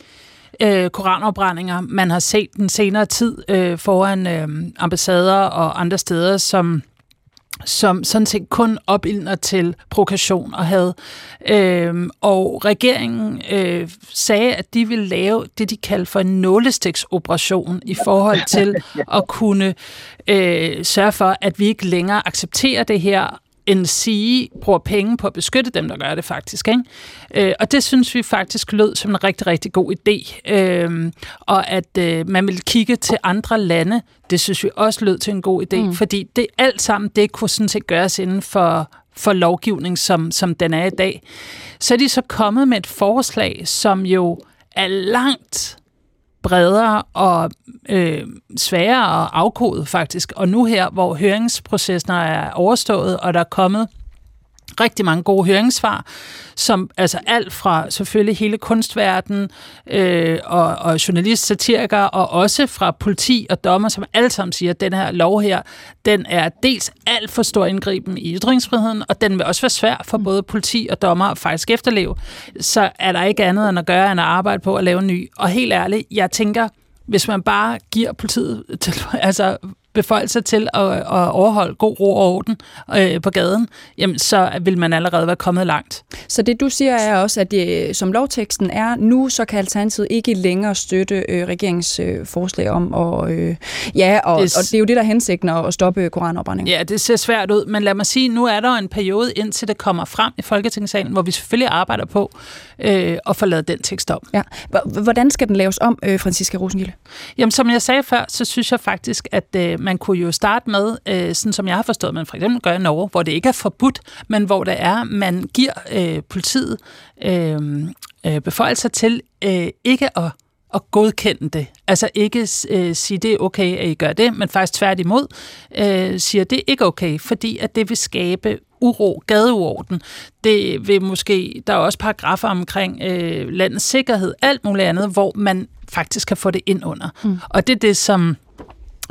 S2: øh, koranopbrændinger, man har set den senere tid øh, foran øh, ambassader og andre steder, som som sådan set kun opildner til provokation og had. Øhm, og regeringen øh, sagde, at de ville lave det, de kalder for en nålestiksoperation i forhold til at kunne øh, sørge for, at vi ikke længere accepterer det her end sige, bruger penge på at beskytte dem, der gør det faktisk. Ikke? Øh, og det synes vi faktisk lød som en rigtig, rigtig god idé. Øh, og at øh, man vil kigge til andre lande, det synes vi også lød til en god idé, mm. fordi det alt sammen, det kunne sådan set gøres inden for, for lovgivning, som, som den er i dag. Så er de så kommet med et forslag, som jo er langt bredere og øh, sværere at afkode faktisk. Og nu her, hvor høringsprocessen er overstået, og der er kommet rigtig mange gode høringssvar, som altså alt fra selvfølgelig hele kunstverden øh, og, og journalist, satirikere, og også fra politi og dommer, som alle sammen siger, at den her lov her, den er dels alt for stor indgriben i ytringsfriheden, og den vil også være svær for både politi og dommer at faktisk efterleve. Så er der ikke andet end at gøre, end at arbejde på at lave en ny. Og helt ærligt, jeg tænker, hvis man bare giver politiet til, altså beføjelser til at, at overholde god ro og orden øh, på gaden, jamen så vil man allerede være kommet langt.
S3: Så det du siger er også, at det, som lovteksten er nu, så kan Alternativet ikke længere støtte øh, regeringens øh, forslag om at... Øh, ja, og det, og det er jo det, der er hensigten at stoppe koranopbrænding.
S2: Ja, det ser svært ud, men lad mig sige, nu er der en periode, indtil det kommer frem i Folketingssalen, hvor vi selvfølgelig arbejder på øh, at få lavet den tekst om.
S3: Ja. Hvordan skal den laves om, øh, Franziska Rosengilde?
S2: Jamen, som jeg sagde før, så synes jeg faktisk, at øh, man kunne jo starte med, øh, sådan som jeg har forstået, man for eksempel gør i Norge, hvor det ikke er forbudt, men hvor det er, man giver øh, politiet øh, øh, beføjelser til øh, ikke at at godkende det. Altså ikke øh, sige, det er okay, at I gør det, men faktisk tværtimod øh, siger, det er ikke okay, fordi at det vil skabe uro, gadeuorden. Det vil måske, der er også paragrafer omkring øh, landets sikkerhed, alt muligt andet, hvor man faktisk kan få det ind under. Mm. Og det er det, som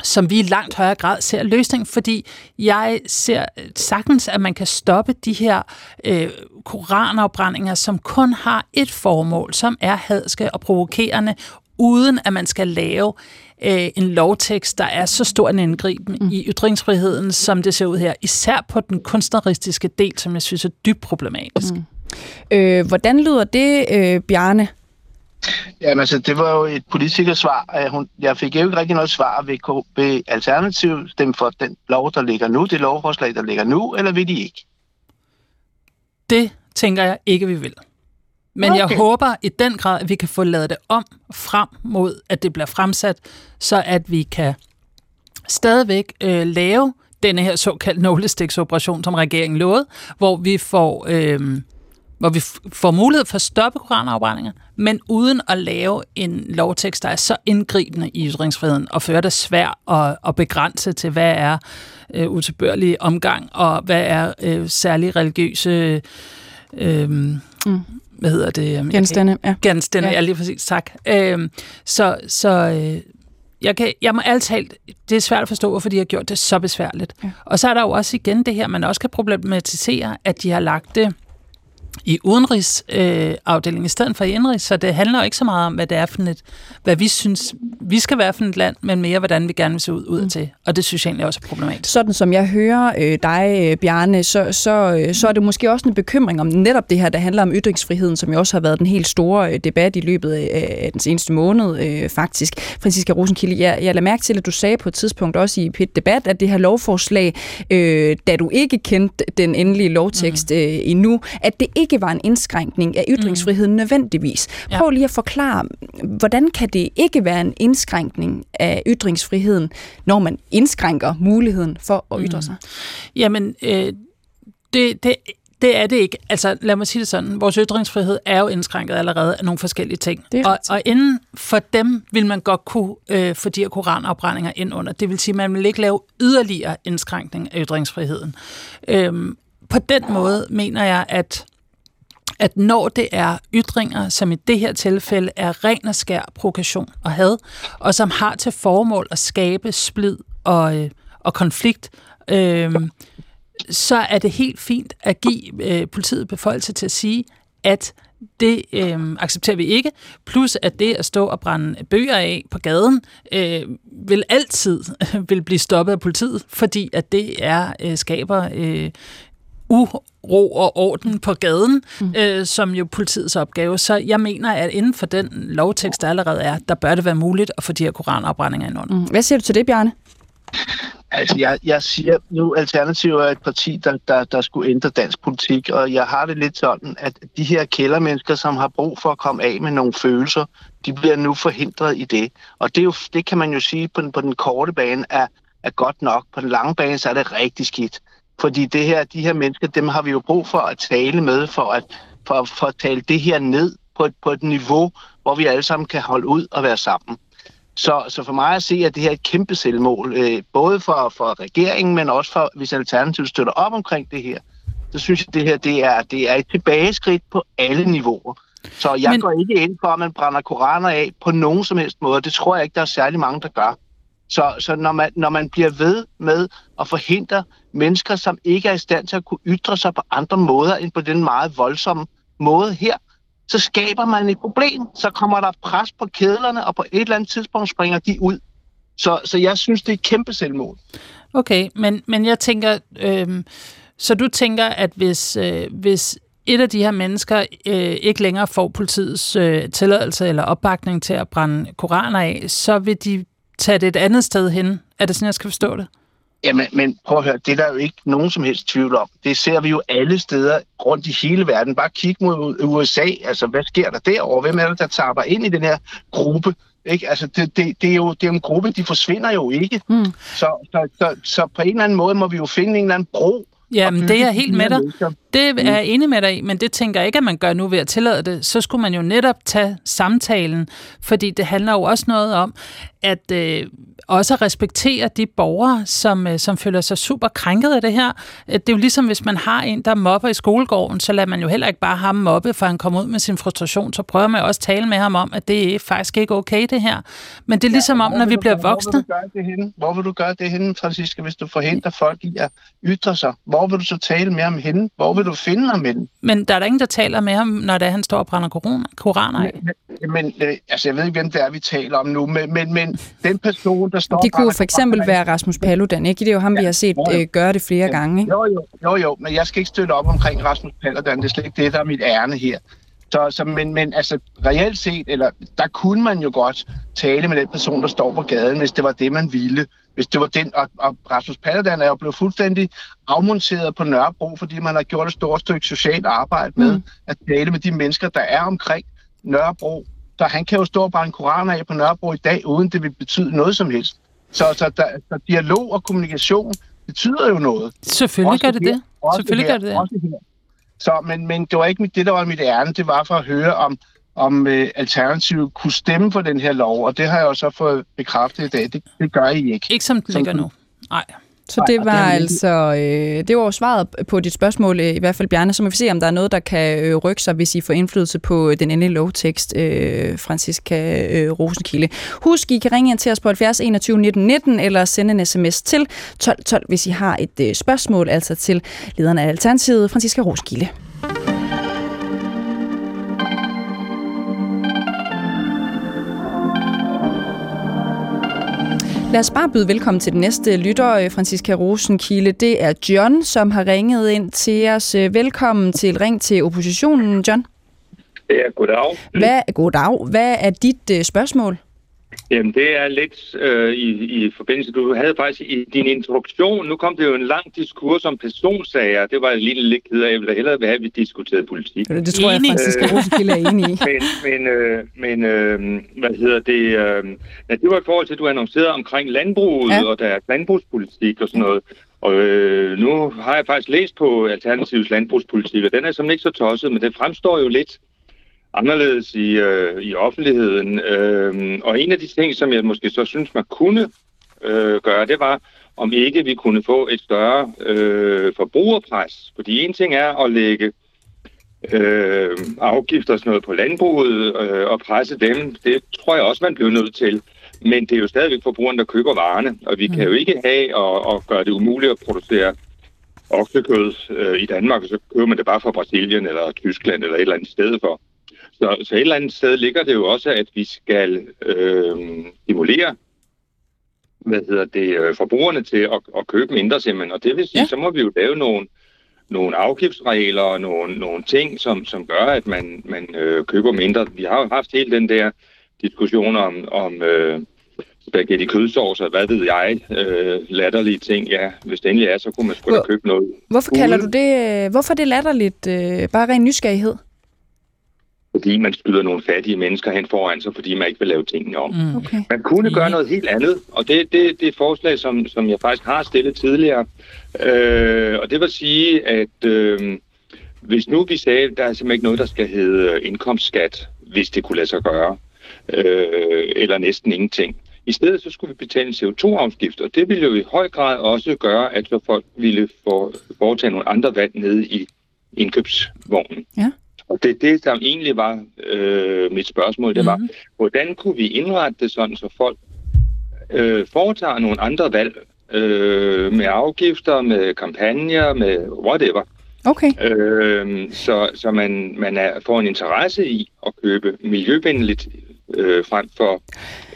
S2: som vi i langt højere grad ser løsning, fordi jeg ser sagtens, at man kan stoppe de her øh, koranafbrændinger, som kun har et formål, som er hadske og provokerende, uden at man skal lave øh, en lovtekst, der er så stor en indgriben mm. i ytringsfriheden, som det ser ud her. Især på den kunstneristiske del, som jeg synes er dybt problematisk. Mm.
S3: Øh, hvordan lyder det, øh, Bjarne?
S5: Jamen altså, det var jo et politikersvar. Jeg fik jo ikke rigtig noget svar ved, ved Alternativ stemme for den lov, der ligger nu, det lovforslag, der ligger nu, eller vil de ikke?
S2: Det tænker jeg ikke, vi vil. Men okay. jeg håber i den grad, at vi kan få lavet det om frem mod, at det bliver fremsat, så at vi kan stadigvæk øh, lave denne her såkaldte nålestiksoperation, som regeringen lovede, hvor vi får... Øh, hvor vi får mulighed for at stoppe koranafbrændinger, men uden at lave en lovtekst, der er så indgribende i ytringsfriheden, og føre det svært at, at begrænse til, hvad er øh, utilbørlig omgang, og hvad er øh, særlig religiøse... Øh, mm. Hvad hedder det?
S3: Genstande, ja.
S2: Genstande, ja. ja, lige præcis, tak. Øh, så så øh, jeg, kan, jeg må alt talt, det er svært at forstå, hvorfor de har gjort det så besværligt. Ja. Og så er der jo også igen det her, man også kan problematisere, at de har lagt det i udenrigsafdelingen øh, i stedet for i indrigs, så det handler jo ikke så meget om, hvad det er for et, hvad vi synes, vi skal være for et land, men mere, hvordan vi gerne vil se ud, ud mm. til. Og det synes jeg egentlig også er problematisk.
S3: Sådan som jeg hører øh, dig, øh, Bjarne, så, så, øh, så er det måske også en bekymring om netop det her, der handler om ytringsfriheden, som jo også har været den helt store øh, debat i løbet af, af den seneste måned, øh, faktisk. Franziska Rosenkilde, jeg, jeg lader mærke til, at du sagde på et tidspunkt også i et debat, at det her lovforslag, øh, da du ikke kendte den endelige lovtekst mm. øh, endnu, at det ikke var en indskrænkning af ytringsfriheden mm. nødvendigvis. Prøv lige at forklare, hvordan kan det ikke være en indskrænkning af ytringsfriheden, når man indskrænker muligheden for at ytre mm. sig?
S2: Jamen, øh, det, det, det er det ikke. Altså, lad mig sige det sådan. Vores ytringsfrihed er jo indskrænket allerede af nogle forskellige ting. Og, og inden for dem vil man godt kunne øh, få de her koranafbrændinger ind under. Det vil sige, at man vil ikke lave yderligere indskrænkning af ytringsfriheden. Øhm, på den måde mener jeg, at at når det er ytringer, som i det her tilfælde er ren og skær provokation og had, og som har til formål at skabe splid og, øh, og konflikt, øh, så er det helt fint at give øh, politiet beføjelse til at sige, at det øh, accepterer vi ikke. Plus at det at stå og brænde bøger af på gaden, øh, vil altid vil blive stoppet af politiet, fordi at det er øh, skaber øh, uro og orden på gaden, mm. øh, som jo politiets opgave. Så jeg mener, at inden for den lovtekst, der allerede er, der bør det være muligt at få de her koranafbrændinger ind under. Mm.
S3: Hvad siger du til det, Bjarne?
S5: Altså, jeg, jeg siger nu, Alternativ er et parti, der, der, der skulle ændre dansk politik, og jeg har det lidt sådan, at de her kældermennesker, som har brug for at komme af med nogle følelser, de bliver nu forhindret i det. Og det, er jo, det kan man jo sige på den, på den korte bane er, er godt nok. På den lange bane, så er det rigtig skidt. Fordi det her, de her mennesker, dem har vi jo brug for at tale med, for at, for, for at tale det her ned på et, på et niveau, hvor vi alle sammen kan holde ud og være sammen. Så, så for mig at se, at det her er et kæmpe selvmål, øh, både for, for regeringen, men også for, hvis Alternativet støtter op omkring det her, så synes jeg, at det her det er, det er et tilbageskridt på alle niveauer. Så jeg men... går ikke ind for, at man brænder koraner af på nogen som helst måde. Det tror jeg ikke, der er særlig mange, der gør. Så, så når, man, når man bliver ved med at forhindre mennesker, som ikke er i stand til at kunne ytre sig på andre måder end på den meget voldsomme måde her, så skaber man et problem. Så kommer der pres på kædlerne, og på et eller andet tidspunkt springer de ud. Så, så jeg synes, det er et kæmpe selvmål.
S2: Okay, men, men jeg tænker, øh, så du tænker, at hvis, øh, hvis et af de her mennesker øh, ikke længere får politiets øh, tilladelse eller opbakning til at brænde koraner af, så vil de tage det et andet sted hen. Er det sådan, jeg skal forstå det?
S5: Jamen, men prøv at høre, det er der jo ikke nogen som helst tvivl om. Det ser vi jo alle steder rundt i hele verden. Bare kig mod USA. Altså, hvad sker der derovre? Hvem er det, der taber ind i den her gruppe? Ikke? Altså, det, det, det, er jo det er en gruppe, de forsvinder jo ikke. Mm. Så, så, så, så på en eller anden måde må vi jo finde en eller anden bro
S2: Jamen, det er helt med dig. Det er jeg enig med dig i, men det tænker jeg ikke, at man gør nu ved at tillade det. Så skulle man jo netop tage samtalen, fordi det handler jo også noget om, at øh, også respektere de borgere, som, øh, som føler sig super krænket af det her. Det er jo ligesom, hvis man har en, der mobber i skolegården, så lader man jo heller ikke bare ham mobbe, for han kommer ud med sin frustration. Så prøver man også at tale med ham om, at det er faktisk ikke okay, det her. Men det er ligesom ja, om, når vi bliver voksne... Hvor vil, du gøre
S5: det henne? hvor vil du gøre det henne, Francisca, hvis du forhindrer folk i at ytre sig? Hvor vil du så tale med ham henne? Hvor vil du finde ham henne?
S2: Men der er der ingen, der taler med ham, når det er, han står og brænder koraner af?
S5: Men, men øh, altså, jeg ved ikke, hvem det er, vi taler om nu, men, men, men den person, der står...
S3: Det kunne for eksempel være Rasmus Paludan, ikke? Det er jo ham, ja, vi har set øh, gøre det flere ja, gange, ikke?
S5: Jo, jo, jo, jo, men jeg skal ikke støtte op omkring Rasmus Paludan. Det er slet ikke det, der er mit ærne her. Så, så, men, men altså, reelt set, eller der kunne man jo godt tale med den person, der står på gaden, hvis det var det, man ville. Hvis det var den, og, og Rasmus Paludan er jo blevet fuldstændig afmonteret på Nørrebro, fordi man har gjort et stort stykke socialt arbejde med mm. at tale med de mennesker, der er omkring Nørrebro. Så han kan jo stå og en koran af på Nørrebro i dag, uden det vil betyde noget som helst. Så, så, der, så dialog og kommunikation betyder jo noget.
S2: Selvfølgelig også gør det her, det. Selvfølgelig her, gør det det.
S5: Så, men, men det var ikke det, der var mit ærne. Det var for at høre, om, om uh, Alternativet kunne stemme for den her lov, og det har jeg jo så fået bekræftet i dag. Det, det gør I ikke.
S2: Ikke som den ligger nu. Nej.
S3: Så det var altså øh, det var svaret på dit spørgsmål, øh, i hvert fald Bjarne. Så må vi se, om der er noget, der kan øh, rykke sig, hvis I får indflydelse på den endelige lovtekst, øh, Franziska øh, Rosenkilde. Husk, I kan ringe ind til os på 70 21 19 19, eller sende en sms til 12 12, hvis I har et øh, spørgsmål, altså til lederen af Alternativet, Franziska Rosenkilde. Lad os bare byde velkommen til den næste lytter, øh, Franziska Rosenkilde. Det er John, som har ringet ind til os. Øh, velkommen til Ring til oppositionen, John.
S6: Ja, goddag.
S3: Hvad, goddag. Hvad er dit uh, spørgsmål?
S6: Jamen, det er lidt øh, i, i forbindelse, du havde faktisk i din introduktion, nu kom det jo en lang diskurs om personsager. Det var jeg lige lidt ked af. Jeg ville hellere have, at vi diskuterede politik.
S3: Det, det tror jeg, Francis Rosenkilde er enig i.
S6: men men, øh, men øh, hvad hedder det? Øh, ja, det var i forhold til, at du annoncerede omkring landbruget ja. og der er landbrugspolitik og sådan noget. Og øh, nu har jeg faktisk læst på Alternativets landbrugspolitik, og den er simpelthen ikke så tosset, men det fremstår jo lidt anderledes i, øh, i offentligheden. Øh, og en af de ting, som jeg måske så synes, man kunne øh, gøre, det var, om ikke vi kunne få et større øh, forbrugerpres. Fordi en ting er at lægge øh, afgifter og sådan noget på landbruget øh, og presse dem. Det tror jeg også, man bliver nødt til. Men det er jo stadigvæk forbrugeren, der køber varerne, og vi mm. kan jo ikke have og, og gøre det umuligt at producere oksekød øh, i Danmark, og så køber man det bare fra Brasilien eller Tyskland eller et eller andet sted for. Så, så et eller andet sted ligger det jo også, at vi skal øh, stimulere hvad hedder det, øh, forbrugerne til at, at købe mindre simpelthen. Og det vil sige, ja. så må vi jo lave nogle, nogle afgiftsregler og nogle, nogle ting, som, som gør, at man, man øh, køber mindre. Vi har jo haft hele den der diskussion om, om øh, spaghetti kødsovs og hvad ved jeg, øh, latterlige ting. Ja, hvis det endelig er, så kunne man sgu da købe noget.
S3: Hvorfor kalder du det, øh, hvorfor er det latterligt? Øh, bare ren nysgerrighed?
S6: Fordi man skyder nogle fattige mennesker hen foran sig, fordi man ikke vil lave tingene om. Mm. Okay. Man kunne gøre noget helt andet, og det, det, det er et forslag, som, som jeg faktisk har stillet tidligere. Øh, og det vil sige, at øh, hvis nu vi sagde, at der er simpelthen ikke noget, der skal hedde indkomstskat, hvis det kunne lade sig gøre, øh, eller næsten ingenting. I stedet så skulle vi betale en CO2-afgift, og det ville jo i høj grad også gøre, at så folk ville få, foretage nogle andre valg nede i indkøbsvognen. Ja. Og det, det der egentlig var øh, mit spørgsmål, det var, mm-hmm. hvordan kunne vi indrette det sådan, så folk øh, foretager nogle andre valg øh, med afgifter, med kampagner, med whatever.
S3: Okay.
S6: Øh, så så man, man er, får en interesse i at købe miljøvenligt øh, frem for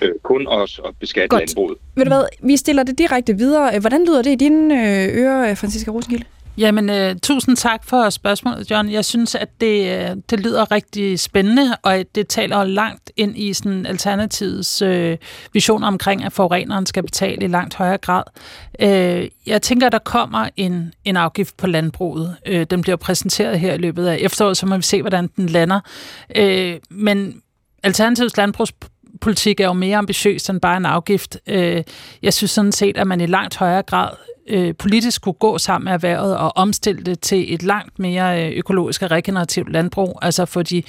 S6: øh, kun os at beskatte Godt. landbruget.
S3: Ved du hvad, vi stiller det direkte videre. Hvordan lyder det i dine øh, ører, Franziska Rosengilde?
S2: Jamen, øh, tusind tak for spørgsmålet, John. Jeg synes, at det, øh, det lyder rigtig spændende, og det taler langt ind i sådan alternativets øh, vision omkring, at forureneren skal betale i langt højere grad. Øh, jeg tænker, der kommer en, en afgift på landbruget. Øh, den bliver præsenteret her i løbet af efteråret, så må vi se, hvordan den lander. Øh, men Alternativets landbrugs politik er jo mere ambitiøs end bare en afgift. Øh, jeg synes sådan set, at man i langt højere grad øh, politisk kunne gå sammen med erhvervet og omstille det til et langt mere øh, økologisk og regenerativt landbrug, altså få de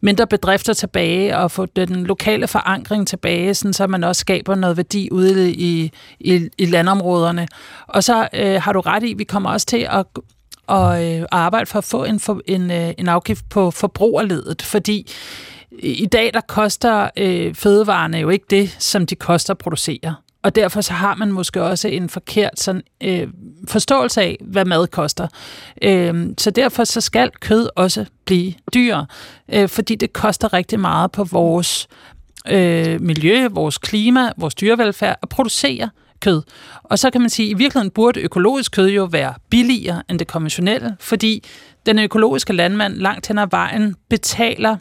S2: mindre bedrifter tilbage og få den lokale forankring tilbage, sådan så man også skaber noget værdi ude i, i, i landområderne. Og så øh, har du ret i, at vi kommer også til at og øh, arbejde for at få en, for, en, øh, en afgift på forbrugerledet, fordi i dag der koster øh, fødevarene jo ikke det, som de koster at producere. Og derfor så har man måske også en forkert sådan, øh, forståelse af, hvad mad koster. Øh, så derfor så skal kød også blive dyrere, øh, fordi det koster rigtig meget på vores øh, miljø, vores klima, vores dyrevelfærd at producere kød. Og så kan man sige, at i virkeligheden burde økologisk kød jo være billigere end det konventionelle, fordi den økologiske landmand langt hen ad vejen betaler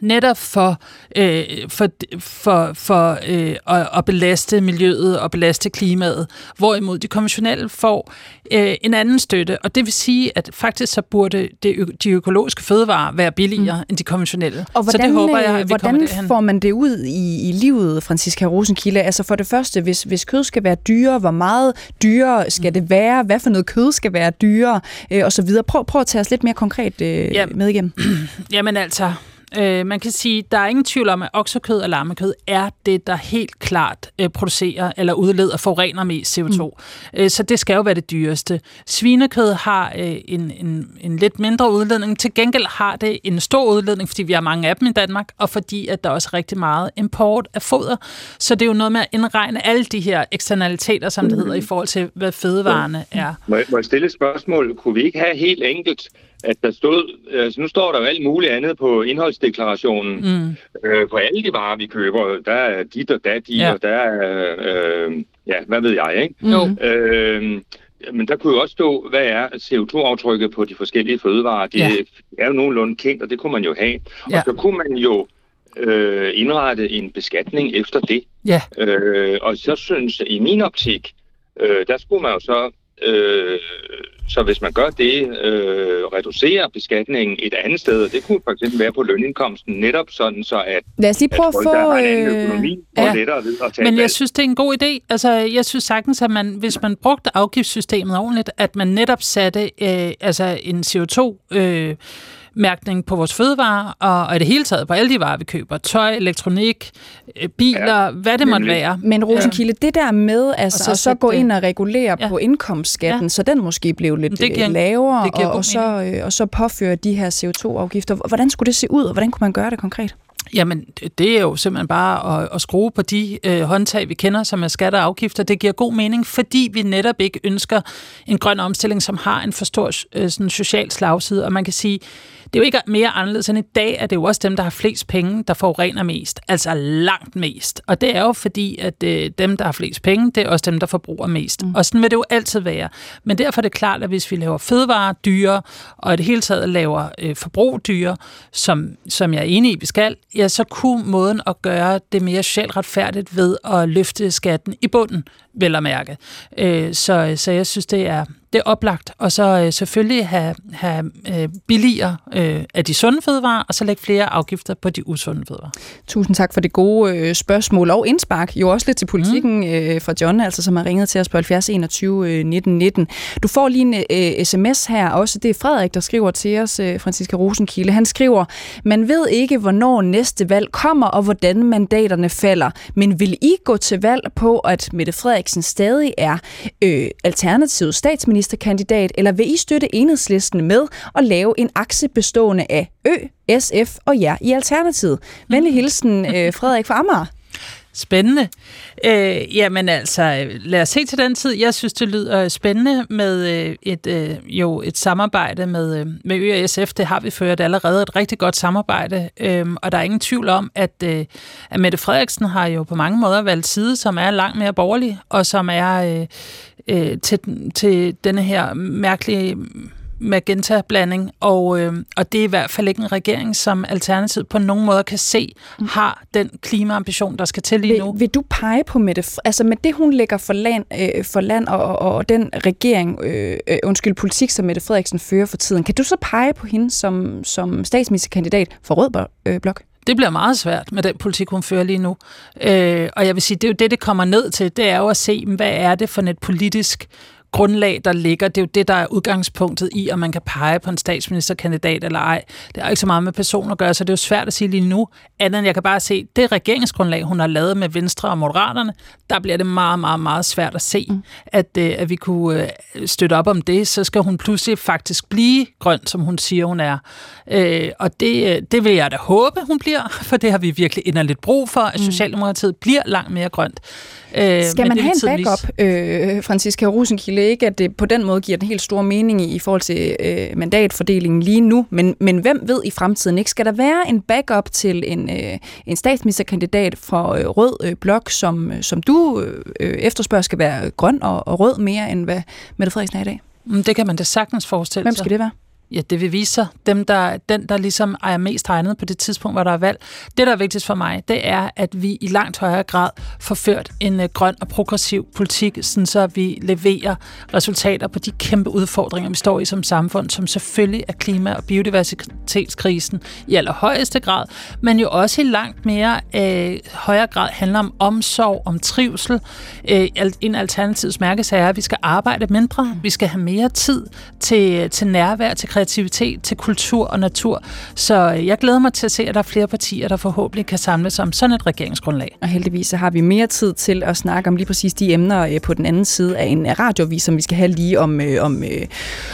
S2: netop for, øh, for, for, for øh, at, at belaste miljøet og belaste klimaet, hvorimod de konventionelle får øh, en anden støtte. Og det vil sige, at faktisk så burde det, de økologiske fødevarer være billigere mm. end de konventionelle.
S3: Og hvordan, så det håber jeg, at vi hvordan får man det ud i, i livet, Franziska Rosenkilde? Altså for det første, hvis, hvis kød skal være dyrere, hvor meget dyrere skal mm. det være? Hvad for noget kød skal være dyrere? Øh, og så videre. Prøv, prøv at tage os lidt mere konkret øh, ja. med igennem.
S2: Jamen altså, Øh, man kan sige, der er ingen tvivl om, at oksekød og lammekød er det, der helt klart øh, producerer eller udleder forurener mest CO2. Mm. Øh, så det skal jo være det dyreste. Svinekød har øh, en, en, en lidt mindre udledning. Til gengæld har det en stor udledning, fordi vi har mange af dem i Danmark, og fordi at der også er rigtig meget import af foder. Så det er jo noget med at indregne alle de her eksternaliteter, som det hedder, i forhold til, hvad fødevarene er.
S6: Må jeg, må jeg stille et spørgsmål? Kunne vi ikke have helt enkelt at der stod, altså nu står der jo alt muligt andet på indholdsdeklarationen. Mm. Øh, på alle de varer, vi køber, der er dit og dat i, ja. og der er, øh, ja, hvad ved jeg, ikke? Mm. Øh, men der kunne jo også stå, hvad er CO2-aftrykket på de forskellige fødevarer. Det ja. er jo nogenlunde kendt, og det kunne man jo have. Ja. Og så kunne man jo øh, indrette en beskatning efter det. Ja. Øh, og så synes jeg, i min optik, øh, der skulle man jo så Øh, så hvis man gør det, øh, reducerer beskatningen et andet sted, det kunne fx være på lønindkomsten, netop sådan så at,
S3: Lad os lige prøve at, folk,
S6: få, der har en økonomi, øh, ja. lettere ved at tage
S2: Men jeg valg. synes, det er en god idé. Altså, jeg synes sagtens, at man, hvis man brugte afgiftssystemet ordentligt, at man netop satte øh, altså en CO2... Øh, mærkning på vores fødevarer, og, og i det hele taget på alle de varer, vi køber. Tøj, elektronik, øh, biler, ja, hvad det måtte være.
S3: Men Rosenkilde, ja. det der med altså, så, at så gå ind og regulere ja. på indkomstskatten, ja. så den måske blev lidt det giver, lavere, det og, og, så, øh, og så påføre de her CO2-afgifter. Hvordan skulle det se ud, og hvordan kunne man gøre det konkret?
S2: Jamen, det er jo simpelthen bare at, at skrue på de øh, håndtag, vi kender, som er skatter og afgifter. Det giver god mening, fordi vi netop ikke ønsker en grøn omstilling, som har en for stor øh, sådan social slagside. Og man kan sige, det er jo ikke mere anderledes end i dag, at det er jo også dem, der har flest penge, der forurener mest. Altså langt mest. Og det er jo fordi, at øh, dem, der har flest penge, det er også dem, der forbruger mest. Mm. Og sådan vil det jo altid være. Men derfor er det klart, at hvis vi laver fødevarer dyre, og i det hele taget laver øh, forbrug dyre, som, som jeg er enig i, vi skal, ja, så kunne måden at gøre det mere socialt retfærdigt ved at løfte skatten i bunden, vel at mærke. Øh, så, så jeg synes, det er, det er oplagt. Og så øh, selvfølgelig have, have øh, billigere øh, af de sunde fødevarer, og så lægge flere afgifter på de usunde fødevarer.
S3: Tusind tak for det gode øh, spørgsmål og indspark. Jo også lidt til politikken mm. øh, fra John, altså, som har ringet til os på 70 21 øh, 19 19. Du får lige en øh, sms her også. Det er Frederik, der skriver til os, øh, Franziska Rosenkilde. Han skriver, man ved ikke, hvornår næste valg kommer, og hvordan mandaterne falder. Men vil I gå til valg på, at Mette Frederiksen stadig er øh, alternativ statsminister statsministerkandidat, eller vil I støtte enhedslisten med at lave en akse bestående af Ø, SF og jer i Alternativet? Venlig hilsen, øh, Frederik fra Amager.
S2: Spændende. Øh, jamen altså, lad os se til den tid. Jeg synes, det lyder spændende med øh, et, øh, jo, et samarbejde med, øh, med Ø og SF. Det har vi ført allerede et rigtig godt samarbejde, øh, og der er ingen tvivl om, at, øh, at Mette Frederiksen har jo på mange måder valgt side, som er langt mere borgerlig, og som er øh, øh, til, til denne her mærkelige magenta-blanding, og, øh, og det er i hvert fald ikke en regering, som Alternativet på nogen måde kan se, mm. har den klimaambition, der skal til lige nu.
S3: Vil, vil du pege på Mette, altså med det, hun lægger for land, øh, for land og, og, og den regering, øh, øh, undskyld, politik, som Mette Frederiksen fører for tiden, kan du så pege på hende som, som statsministerkandidat for Rød øh, Blok?
S2: Det bliver meget svært med den politik, hun fører lige nu. Øh, og jeg vil sige, det er jo det, det kommer ned til. Det er jo at se, hvad er det for et politisk grundlag, der ligger. Det er jo det, der er udgangspunktet i, om man kan pege på en statsministerkandidat eller ej. Det har ikke så meget med personer at gøre, så det er jo svært at sige lige nu. Andet end jeg kan bare se, det regeringsgrundlag, hun har lavet med Venstre og Moderaterne, der bliver det meget, meget, meget svært at se, mm. at, øh, at vi kunne øh, støtte op om det. Så skal hun pludselig faktisk blive grøn, som hun siger, hun er. Øh, og det, det vil jeg da håbe, hun bliver, for det har vi virkelig inderligt brug for, at mm. Socialdemokratiet bliver langt mere grønt.
S3: Øh, Skal man have en backup, øh, Franziska Rosenkilde? Ikke, at det på den måde giver den helt store mening i, i forhold til øh, mandatfordelingen lige nu, men, men hvem ved i fremtiden ikke? Skal der være en backup til en, øh, en statsministerkandidat fra øh, Rød øh, Blok, som, som du øh, efterspørger skal være grøn og, og rød mere, end hvad Mette Frederiksen er i dag?
S2: Mm, det kan man da sagtens forestille
S3: sig. Hvem skal det være?
S2: Ja, det vil vise sig. Dem, der, den, der ligesom er mest regnet på det tidspunkt, hvor der er valg. Det, der er vigtigst for mig, det er, at vi i langt højere grad får ført en uh, grøn og progressiv politik, sådan så vi leverer resultater på de kæmpe udfordringer, vi står i som samfund, som selvfølgelig er klima- og biodiversitetskrisen i allerhøjeste grad, men jo også i langt mere uh, højere grad handler om omsorg, om trivsel. Uh, en alternativs mærkesager er, at vi skal arbejde mindre, vi skal have mere tid til, til nærvær, til kreativitet, til kultur og natur. Så øh, jeg glæder mig til at se, at der er flere partier, der forhåbentlig kan samles om sådan et regeringsgrundlag.
S3: Og heldigvis så har vi mere tid til at snakke om lige præcis de emner øh, på den anden side af en øh, radiovis, som vi skal have lige om, øh, om,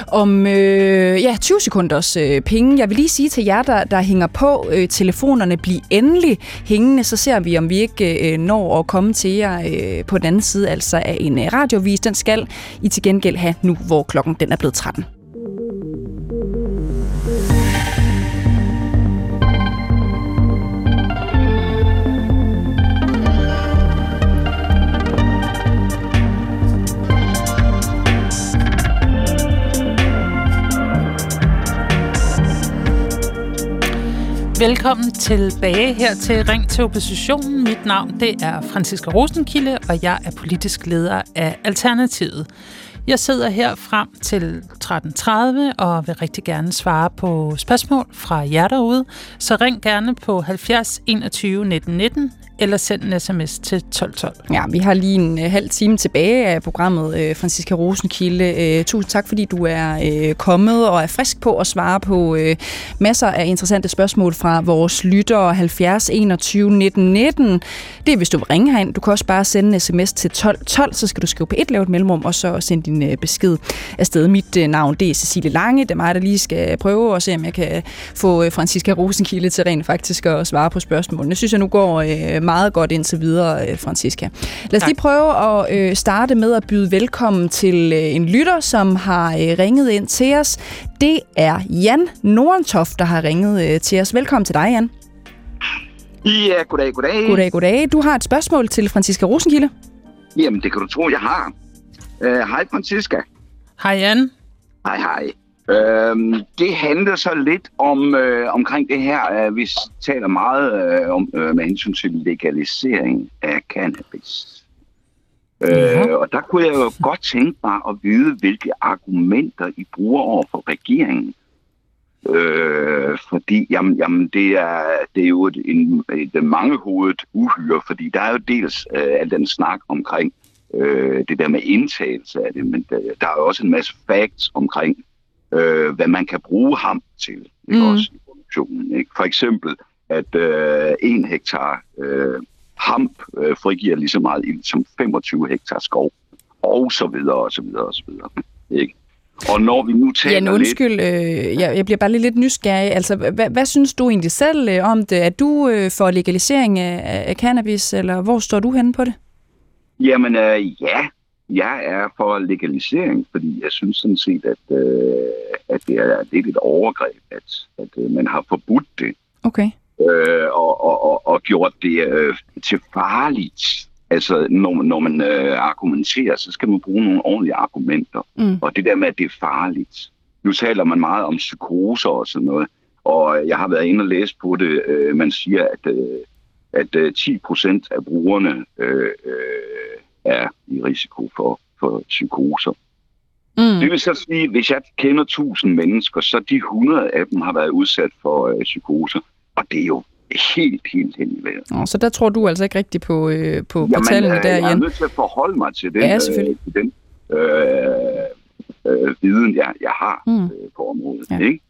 S3: om ja, 20 sekunders penge. Jeg vil lige sige til jer, der, der hænger på telefonerne, bliv endelig hængende, så ser vi, om vi ikke når at komme til jer på den anden side altså af en radiovis. Den skal I til gengæld have nu, hvor klokken den er blevet 13.
S2: Velkommen tilbage her til Ring til Oppositionen. Mit navn det er Franziska Rosenkilde, og jeg er politisk leder af Alternativet. Jeg sidder her frem til 13.30 og vil rigtig gerne svare på spørgsmål fra jer derude. Så ring gerne på 70 21 19 19 eller send en sms til 1212.
S3: Ja, vi har lige en uh, halv time tilbage af programmet, øh, uh, Franziska Rosenkilde. Uh, tusind tak, fordi du er uh, kommet og er frisk på at svare på uh, masser af interessante spørgsmål fra vores lyttere 70 21 19 19. Det er, hvis du vil ringe herind. Du kan også bare sende en sms til 1212, så skal du skrive på et lavt mellemrum, og så sende din uh, besked afsted. Mit uh, navn, det er Cecilie Lange. Det er mig, der lige skal prøve at se, om jeg kan få uh, Franziska Rosenkilde til rent faktisk at svare på spørgsmålene. Det synes jeg nu går uh, meget godt indtil videre, øh, Francisca. Lad os tak. lige prøve at øh, starte med at byde velkommen til øh, en lytter, som har ringet ind til os. Det er Jan Nordentoft, der har ringet til os. Velkommen til dig, Jan.
S7: Ja, goddag, goddag.
S3: Goddag, goddag. Du har et spørgsmål til Francisca Rosenkilde.
S7: Jamen, det kan du tro, jeg har. Uh, hej, Francisca.
S2: Hej, Jan.
S7: Hej, hej. Øhm, det handler så lidt om øh, omkring det her. Øh, vi taler meget øh, om øh, med hensyn til legalisering af cannabis. Ja. Øh, og der kunne jeg jo godt tænke mig at vide, hvilke argumenter I bruger over for regeringen. Øh, fordi jamen, jamen, det, er, det er jo et, en, et mangehovedet uhyre, fordi der er jo dels øh, al den snak omkring øh, det der med indtagelse af det, men der, der er jo også en masse facts omkring øh, hvad man kan bruge ham til ikke? Mm. Også i produktionen. Ikke? For eksempel, at øh, en hektar øh, hamp øh, frigiver lige så meget ild som 25 hektar skov, og så videre, og så videre, og så videre. Ikke? Og når vi nu taler
S3: ja, undskyld, lidt... øh, jeg, jeg bliver bare lidt nysgerrig. Altså, hvad, hvad synes du egentlig selv øh, om det? Er du øh, for legalisering af, af cannabis, eller hvor står du henne på det?
S7: Jamen, øh, ja, jeg er for legalisering, fordi jeg synes sådan set, at, øh, at det er lidt et overgreb, at, at øh, man har forbudt det.
S3: Okay.
S7: Øh, og, og, og, og gjort det øh, til farligt. Altså, når, når man øh, argumenterer, så skal man bruge nogle ordentlige argumenter. Mm. Og det der med, at det er farligt. Nu taler man meget om psykoser og sådan noget. Og jeg har været inde og læse på det. Øh, man siger, at, øh, at øh, 10 procent af brugerne øh, øh, er i risiko for, for psykoser. Mm. Det vil så sige, hvis jeg kender 1000 mennesker, så de 100 af dem har været udsat for øh, psykoser. Og det er jo helt, helt hen i
S3: vejret. Så der tror du altså ikke rigtigt på, øh, på, Jamen, på tallene øh, der,
S7: Jan? Jeg er nødt til at forholde mig til den, ja, øh, til den øh, øh, viden, jeg, jeg har mm. øh, på området. Ja. Ikke?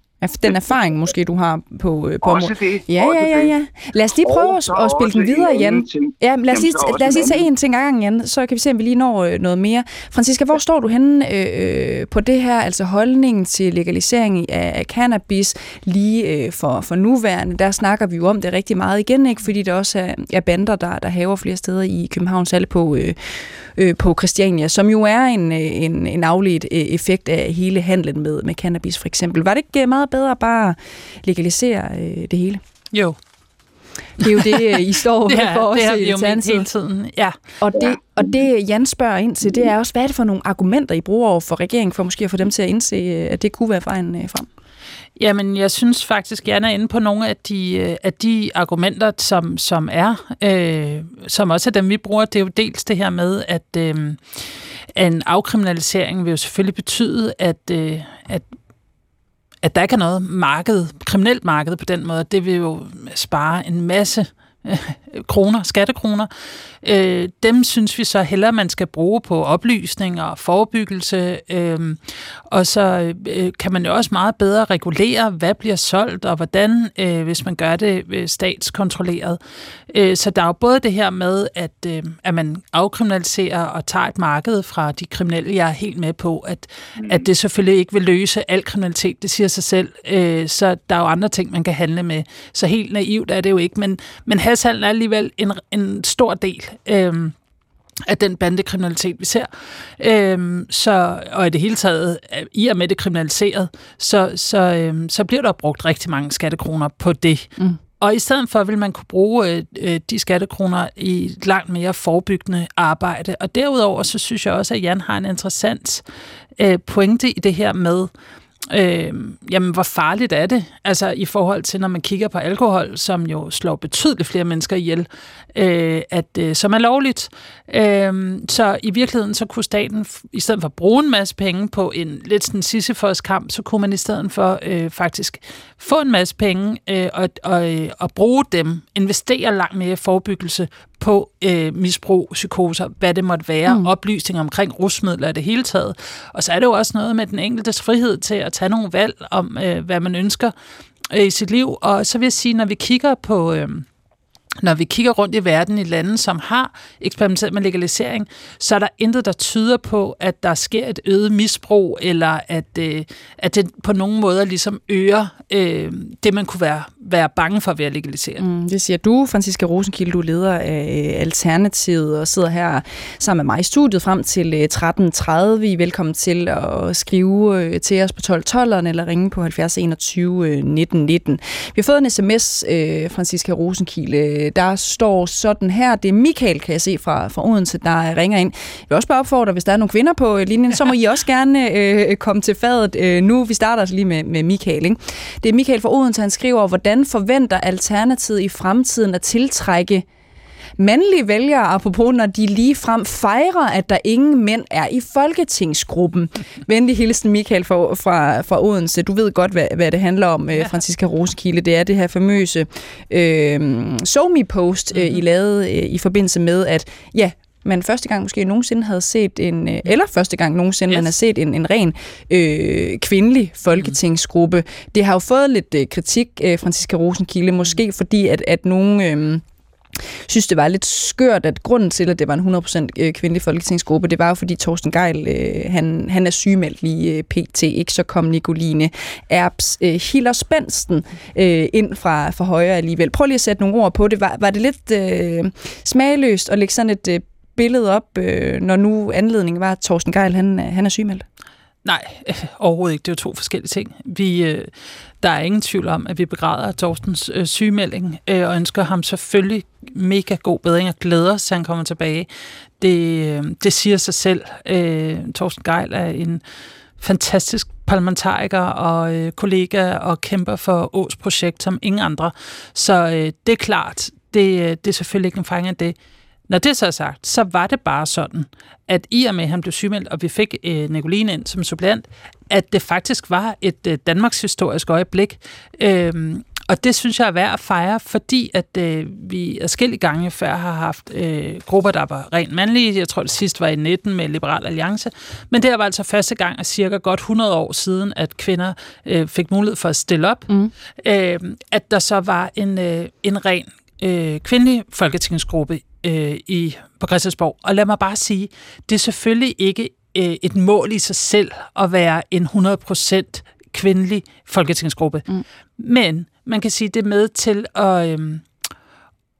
S3: Den erfaring måske, du har på,
S7: øh, på
S3: Også
S7: det.
S3: Ja, ja, ja, ja. Lad os lige prøve at, at spille den videre, Jan. Ja, lad os lige, lad os lige tage en ting ad gangen, Jan, så kan vi se, om vi lige når øh, noget mere. Francisca, hvor står du henne øh, øh, på det her, altså holdningen til legalisering af, af cannabis lige øh, for, for nuværende? Der snakker vi jo om det rigtig meget igen, ikke? fordi der også er, er bander, der, der haver flere steder i København, særligt på, øh, øh, på Christiania, som jo er en, en, en afledt effekt af hele handlen med, med cannabis for eksempel. Var det ikke meget bedre bare legalisere øh, det hele.
S2: Jo.
S3: Det er jo det, I står
S2: det
S3: er, for os
S2: det har vi jo hele tiden. Ja.
S3: Og det, og det, Jan spørger ind til, det er også, hvad er det for nogle argumenter, I bruger over for regeringen, for måske at få dem til at indse, at det kunne være vejen øh, frem?
S2: Jamen, jeg synes faktisk, Jan er inde på nogle af de, øh, af de argumenter, som, som er, øh, som også er dem, vi bruger. Det er jo dels det her med, at øh, en afkriminalisering vil jo selvfølgelig betyde, at, øh, at at der ikke er noget marked, kriminelt marked på den måde. Det vil jo spare en masse kroner, skattekroner, øh, dem synes vi så hellere, man skal bruge på oplysning og forebyggelse. Øh, og så øh, kan man jo også meget bedre regulere, hvad bliver solgt og hvordan, øh, hvis man gør det øh, statskontrolleret. Øh, så der er jo både det her med, at, øh, at man afkriminaliserer og tager et marked fra de kriminelle. Jeg er helt med på, at, mm. at det selvfølgelig ikke vil løse al kriminalitet, det siger sig selv. Øh, så der er jo andre ting, man kan handle med. Så helt naivt er det jo ikke, men, men hashhandel er alligevel en, en stor del øh, af den bandekriminalitet, vi ser. Øh, så, og i det hele taget, i og med det kriminaliseret, så, så, øh, så bliver der brugt rigtig mange skattekroner på det. Mm. Og i stedet for vil man kunne bruge øh, øh de skattekroner i langt mere forebyggende arbejde. Og derudover så synes jeg også, at Jan har en interessant øh, pointe i det her med, Øh, jamen, hvor farligt er det? Altså i forhold til, når man kigger på alkohol, som jo slår betydeligt flere mennesker ihjel, øh, at, øh, som er lovligt. Øh, så i virkeligheden, så kunne staten, i stedet for at bruge en masse penge på en lidt sådan Sisyfos kamp, så kunne man i stedet for øh, faktisk få en masse penge øh, og, og, øh, og bruge dem, investere langt mere i forebyggelse på øh, misbrug, psykoser, hvad det måtte være, mm. oplysning omkring rusmidler i det hele taget. Og så er det jo også noget med den enkeltes frihed til at tage nogle valg om, øh, hvad man ønsker øh, i sit liv. Og så vil jeg sige, når vi kigger på... Øh, når vi kigger rundt i verden i lande, som har eksperimenteret med legalisering, så er der intet, der tyder på, at der sker et øget misbrug, eller at, øh, at det på nogen måder ligesom øger øh, det, man kunne være, være bange for ved at legalisere.
S3: Mm, det siger du, Franziska Rosenkilde, du er leder af øh, Alternativet og sidder her sammen med mig i studiet frem til 13.30. Øh, Velkommen til at skrive øh, til os på 1212'eren eller ringe på 70 21 19 19. Vi har fået en sms, øh, Franziska Rosenkilde, øh, Øh, der står sådan her, det er Michael, kan jeg se fra, fra Odense, der ringer ind. Jeg vil også bare opfordre, hvis der er nogle kvinder på øh, linjen, så må I også gerne øh, komme til fadet øh, nu. Vi starter altså lige med, med Michael. Ikke? Det er Michael fra Odense, han skriver, hvordan forventer Alternativet i fremtiden at tiltrække mandlige vælgere, apropos når de lige frem fejrer, at der ingen mænd er i folketingsgruppen. Venlig hilsen Michael fra, fra, fra Odense. Du ved godt, hvad, hvad det handler om, øh, ja. Franziska Roskilde. Det er det her famøse øh, SoMe-post, øh, I mhm. lavede øh, i forbindelse med, at ja, man første gang måske nogensinde havde set en, øh, eller første gang nogensinde yes. man har set en, en ren øh, kvindelig folketingsgruppe. Mm. Det har jo fået lidt øh, kritik, øh, Franziska Rosenkilde, måske fordi, at, at nogle... Øh, synes, det var lidt skørt, at grunden til, at det var en 100% øh, kvindelig folketingsgruppe, det var jo, fordi Torsten Geil, øh, han, han er sygemeldt lige øh, pt. Ikke? Så kom Nicoline Erbs øh, Hiller Spensten øh, ind fra, fra højre alligevel. Prøv lige at sætte nogle ord på det. Var, var det lidt øh, smagløst at lægge sådan et øh, billede op, øh, når nu anledningen var, at Torsten Geil, han, øh, han er sygemeldt?
S2: Nej, øh, overhovedet ikke. Det er jo to forskellige ting. Vi, øh, der er ingen tvivl om, at vi begræder Torstens øh, sygemelding, øh, og ønsker ham selvfølgelig mega god bedring og glæder os, at han kommer tilbage. Det, øh, det siger sig selv. Øh, Torsten Geil er en fantastisk parlamentariker og øh, kollega og kæmper for Ås projekt som ingen andre. Så øh, det er klart, det, øh, det er selvfølgelig ikke en fejring af det. Når det så er sagt, så var det bare sådan, at i og med, at han blev sygemeldt, og vi fik øh, Nicoline ind som supplant, at det faktisk var et øh, Danmarks historisk øjeblik. Øhm, og det synes jeg er værd at fejre, fordi at øh, vi adskillige gange før har haft øh, grupper, der var rent mandlige. Jeg tror, det sidste var i 19 med Liberal Alliance. Men det var altså første gang, at cirka godt 100 år siden, at kvinder øh, fik mulighed for at stille op. Mm. Øh, at der så var en, øh, en ren øh, kvindelig folketingsgruppe øh, i, på Christiansborg. Og lad mig bare sige, det er selvfølgelig ikke øh, et mål i sig selv at være en 100% kvindelig folketingsgruppe. Mm. Men man kan sige, det er med til at, øh,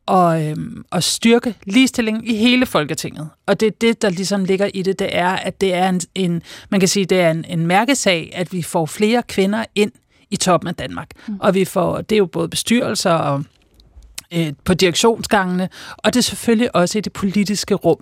S2: og, øh, at styrke ligestillingen i hele Folketinget. Og det er det, der ligesom ligger i det, det er, at det er en, en man kan sige, det er en, en mærkesag, at vi får flere kvinder ind i toppen af Danmark. Mm. Og vi får, det er jo både bestyrelser og øh, på direktionsgangene, og det er selvfølgelig også i det politiske rum.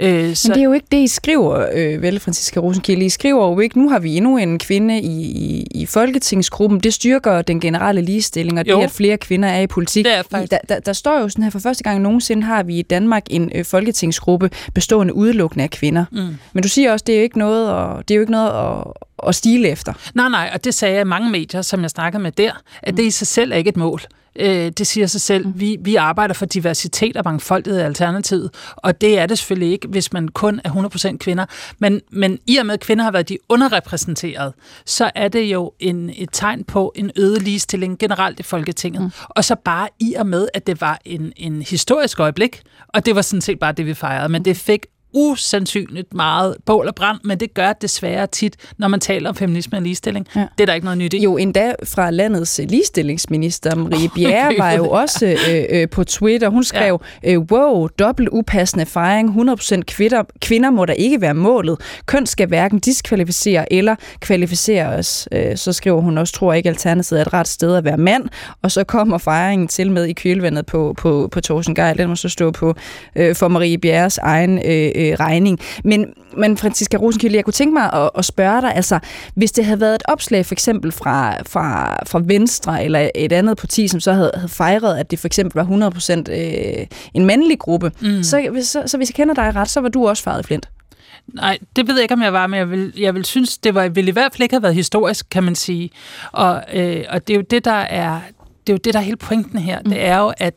S3: Øh, så... Men det er jo ikke det, I skriver, øh, vel, Franziska Rosenkilde. I skriver jo ikke, nu har vi endnu en kvinde i, i, i Folketingsgruppen. Det styrker den generelle ligestilling, og jo. det, at flere kvinder er i politik. Det er faktisk... der, der, der står jo sådan her, for første gang nogensinde har vi i Danmark en øh, folketingsgruppe bestående udelukkende af kvinder. Mm. Men du siger også, det er jo ikke noget, og, det er jo ikke noget at, at stile efter.
S2: Nej, nej, og det sagde jeg i mange medier, som jeg snakkede med der, at mm. det i sig selv er ikke et mål. Øh, det siger sig selv. Mm. Vi, vi arbejder for diversitet og mangfoldighed i Alternativet, og det er det selvfølgelig ikke, hvis man kun er 100% kvinder. Men, men i og med, at kvinder har været de underrepræsenteret, så er det jo en, et tegn på en øget ligestilling generelt i Folketinget. Mm. Og så bare i og med, at det var en, en historisk øjeblik, og det var sådan set bare det, vi fejrede, men det fik usandsynligt meget bål og brand, men det gør desværre tit, når man taler om feminisme og ligestilling. Ja. Det er der ikke noget nyt i.
S3: Jo, endda fra landets ligestillingsminister, Marie Bjerre, var jo også øh, øh, på Twitter. Hun skrev, ja. øh, wow, dobbelt upassende fejring, 100% kvinder, kvinder må der ikke være målet. Køn skal hverken diskvalificere eller kvalificeres. Øh, så skriver hun også, tror ikke Alternativet er et ret sted at være mand. Og så kommer fejringen til med i kølvandet på, på, på Thorsten Geil. Den må så stå på øh, for Marie Bjerres egen øh, øh, regning. Men, men Franziska Rosenkilde, jeg kunne tænke mig at, at spørge dig, altså, hvis det havde været et opslag for eksempel fra, fra, fra Venstre eller et andet parti, som så havde, havde fejret, at det for eksempel var 100% øh, en mandlig gruppe, mm. så, så, så hvis jeg kender dig ret, så var du også faret flint.
S2: Nej, det ved jeg ikke, om jeg var, men jeg vil, jeg vil synes, det var, vil i hvert fald ikke have været historisk, kan man sige. Og, øh, og det er jo det, der er, det er jo det, der er hele pointen her. Mm. Det er jo, at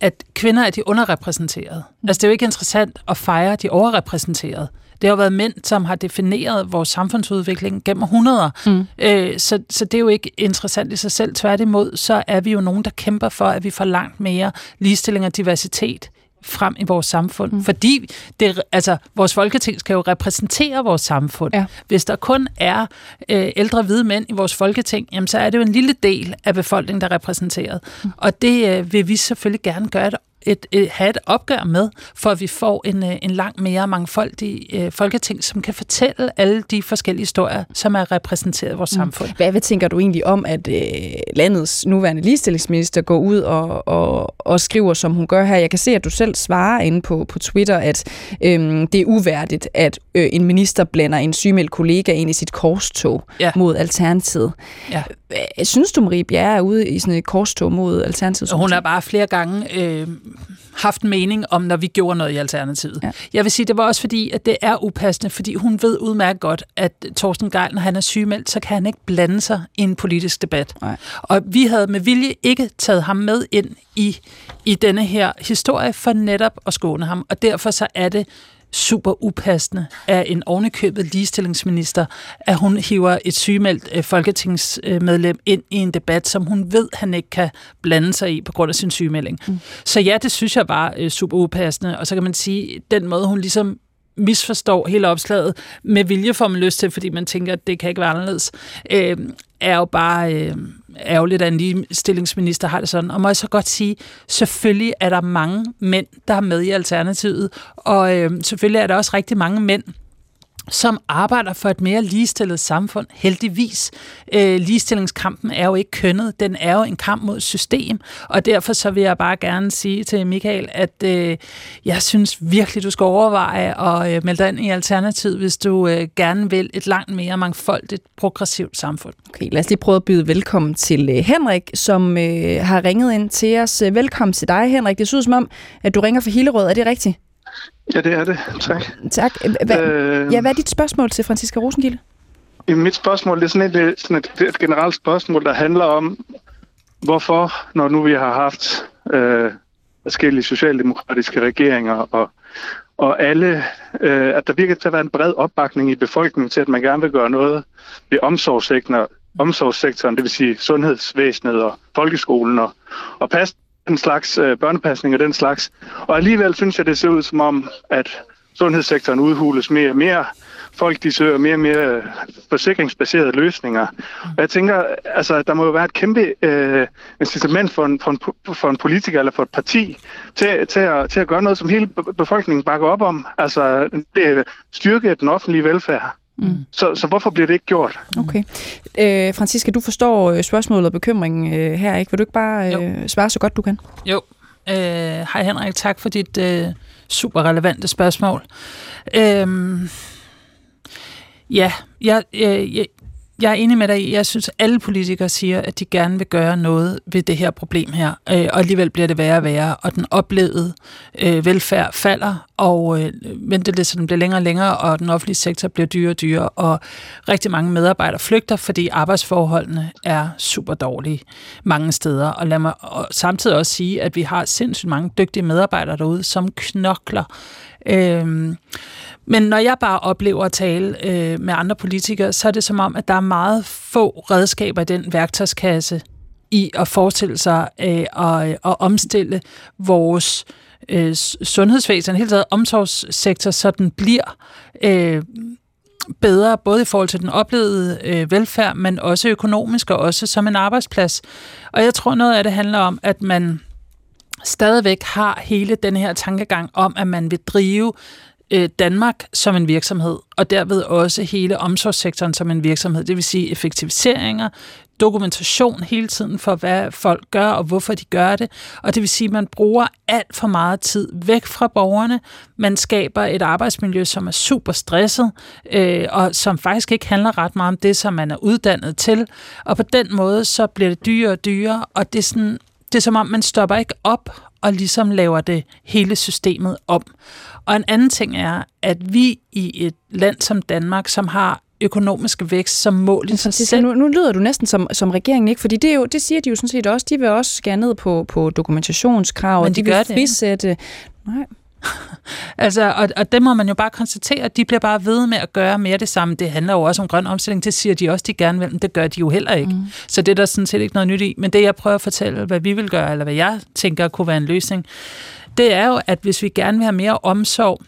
S2: at kvinder er de underrepræsenterede. Mm. Altså det er jo ikke interessant at fejre de overrepræsenterede. Det har jo været mænd, som har defineret vores samfundsudvikling gennem århundreder. Mm. Øh, så, så det er jo ikke interessant i sig selv. Tværtimod, så er vi jo nogen, der kæmper for, at vi får langt mere ligestilling og diversitet frem i vores samfund. Mm. Fordi det, altså, vores folketing skal jo repræsentere vores samfund. Ja. Hvis der kun er øh, ældre hvide mænd i vores folketing, jamen, så er det jo en lille del af befolkningen, der er repræsenteret. Mm. Og det øh, vil vi selvfølgelig gerne gøre et et, et, have et opgør med, for at vi får en, øh, en langt mere mangfoldig øh, folketing, som kan fortælle alle de forskellige historier, som er repræsenteret i vores mm. samfund.
S3: Hvad, hvad tænker du egentlig om, at øh, landets nuværende ligestillingsminister går ud og, og, og skriver, som hun gør her? Jeg kan se, at du selv svarer inde på, på Twitter, at øh, det er uværdigt, at øh, en minister blander en sygemeldt kollega ind i sit korstog ja. mod Alternativet. Ja. Synes du, Marie Bjerre er ude i sådan et korstog mod Alternativet?
S2: Hun har bare flere gange øh, haft mening om, når vi gjorde noget i Alternativet. Ja. Jeg vil sige, det var også fordi, at det er upassende, fordi hun ved udmærket godt, at Torsten Geil, når han er sygemeldt, så kan han ikke blande sig i en politisk debat. Nej. Og vi havde med vilje ikke taget ham med ind i, i denne her historie for netop at skåne ham. Og derfor så er det super upassende af en ovenikøbet ligestillingsminister, at hun hiver et sygemeldt øh, folketingsmedlem ind i en debat, som hun ved, han ikke kan blande sig i på grund af sin sygemelding. Mm. Så ja, det synes jeg var øh, super upassende, og så kan man sige, den måde, hun ligesom misforstår hele opslaget, med vilje får man lyst til, fordi man tænker, at det kan ikke være anderledes, øh, er jo bare øh, ærgerligt, at en ligestillingsminister har det sådan. Og må jeg så godt sige, selvfølgelig er der mange mænd, der er med i Alternativet, og øh, selvfølgelig er der også rigtig mange mænd, som arbejder for et mere ligestillet samfund, heldigvis. Øh, ligestillingskampen er jo ikke kønnet, den er jo en kamp mod system, og derfor så vil jeg bare gerne sige til Michael, at øh, jeg synes virkelig, du skal overveje at øh, melde dig ind i Alternativ, hvis du øh, gerne vil et langt mere mangfoldigt, progressivt samfund.
S3: Okay, lad os lige prøve at byde velkommen til øh, Henrik, som øh, har ringet ind til os. Velkommen til dig, Henrik. Det synes som om, at du ringer for Hillerød. Er det rigtigt?
S8: Ja, det er det. Tak.
S3: Tak. Hva, øh, ja, hvad er dit spørgsmål til Franziska Rosengilde?
S8: Mit spørgsmål det er sådan et, sådan et, et generelt spørgsmål, der handler om, hvorfor, når nu vi har haft øh, forskellige socialdemokratiske regeringer, og, og alle, øh, at der virker til at være en bred opbakning i befolkningen til, at man gerne vil gøre noget ved omsorgssektoren, omsorgssektoren det vil sige sundhedsvæsenet og folkeskolen og, og passe den slags øh, børnepasning og den slags. Og alligevel synes jeg, det ser ud som om, at sundhedssektoren udhules mere og mere. Folk de søger mere og mere øh, forsikringsbaserede løsninger. Og jeg tænker, altså, der må jo være et kæmpe øh, incitament for en, for, en, for en politiker eller for et parti til, til, at, til at gøre noget, som hele befolkningen bakker op om. Altså det styrke den offentlige velfærd. Mm. Så, så hvorfor bliver det ikke gjort?
S3: Okay. Øh, Franziska, du forstår øh, spørgsmålet og bekymringen øh, her, ikke? Vil du ikke bare øh, svare så godt du kan?
S2: Jo. Øh, hej Henrik, tak for dit øh, super relevante spørgsmål. Øh, ja, jeg, jeg, jeg, jeg er enig med dig Jeg synes, alle politikere siger, at de gerne vil gøre noget ved det her problem her. Øh, og alligevel bliver det værre og værre, og den oplevede øh, velfærd falder, og øh, ventelisterne bliver længere og længere, og den offentlige sektor bliver dyrere og dyrere, og rigtig mange medarbejdere flygter, fordi arbejdsforholdene er super dårlige mange steder. Og lad mig og samtidig også sige, at vi har sindssygt mange dygtige medarbejdere derude, som knokler. Øh, men når jeg bare oplever at tale øh, med andre politikere, så er det som om, at der er meget få redskaber i den værktøjskasse i at forestille sig øh, at, øh, at omstille vores øh, sundhedsvæsen, hele taget omsorgssektor, så den bliver øh, bedre, både i forhold til den oplevede øh, velfærd, men også økonomisk og også som en arbejdsplads. Og jeg tror, noget af det handler om, at man stadigvæk har hele den her tankegang om, at man vil drive øh, Danmark som en virksomhed, og derved også hele omsorgssektoren som en virksomhed. Det vil sige effektiviseringer, dokumentation hele tiden for, hvad folk gør og hvorfor de gør det. Og det vil sige, at man bruger alt for meget tid væk fra borgerne. Man skaber et arbejdsmiljø, som er super stresset, øh, og som faktisk ikke handler ret meget om det, som man er uddannet til. Og på den måde, så bliver det dyrere og dyrere, og det er, sådan, det er som om, man stopper ikke op og ligesom laver det hele systemet om. Og en anden ting er, at vi i et land som Danmark, som har økonomisk vækst som mål i sig selv.
S3: Nu, nu lyder du næsten som, som regeringen, ikke? Fordi det, er jo, det siger de jo sådan set også. De vil også skære ned på, på dokumentationskrav,
S2: Men de,
S3: de
S2: vil
S3: frisætte...
S2: Nej. altså, og, og det må man jo bare konstatere, at de bliver bare ved med at gøre mere det samme. Det handler jo også om grøn omstilling, det siger de også, de gerne vil, men det gør de jo heller ikke. Mm. Så det er der sådan set ikke noget nyt i. Men det, jeg prøver at fortælle, hvad vi vil gøre, eller hvad jeg tænker kunne være en løsning, det er jo, at hvis vi gerne vil have mere omsorg,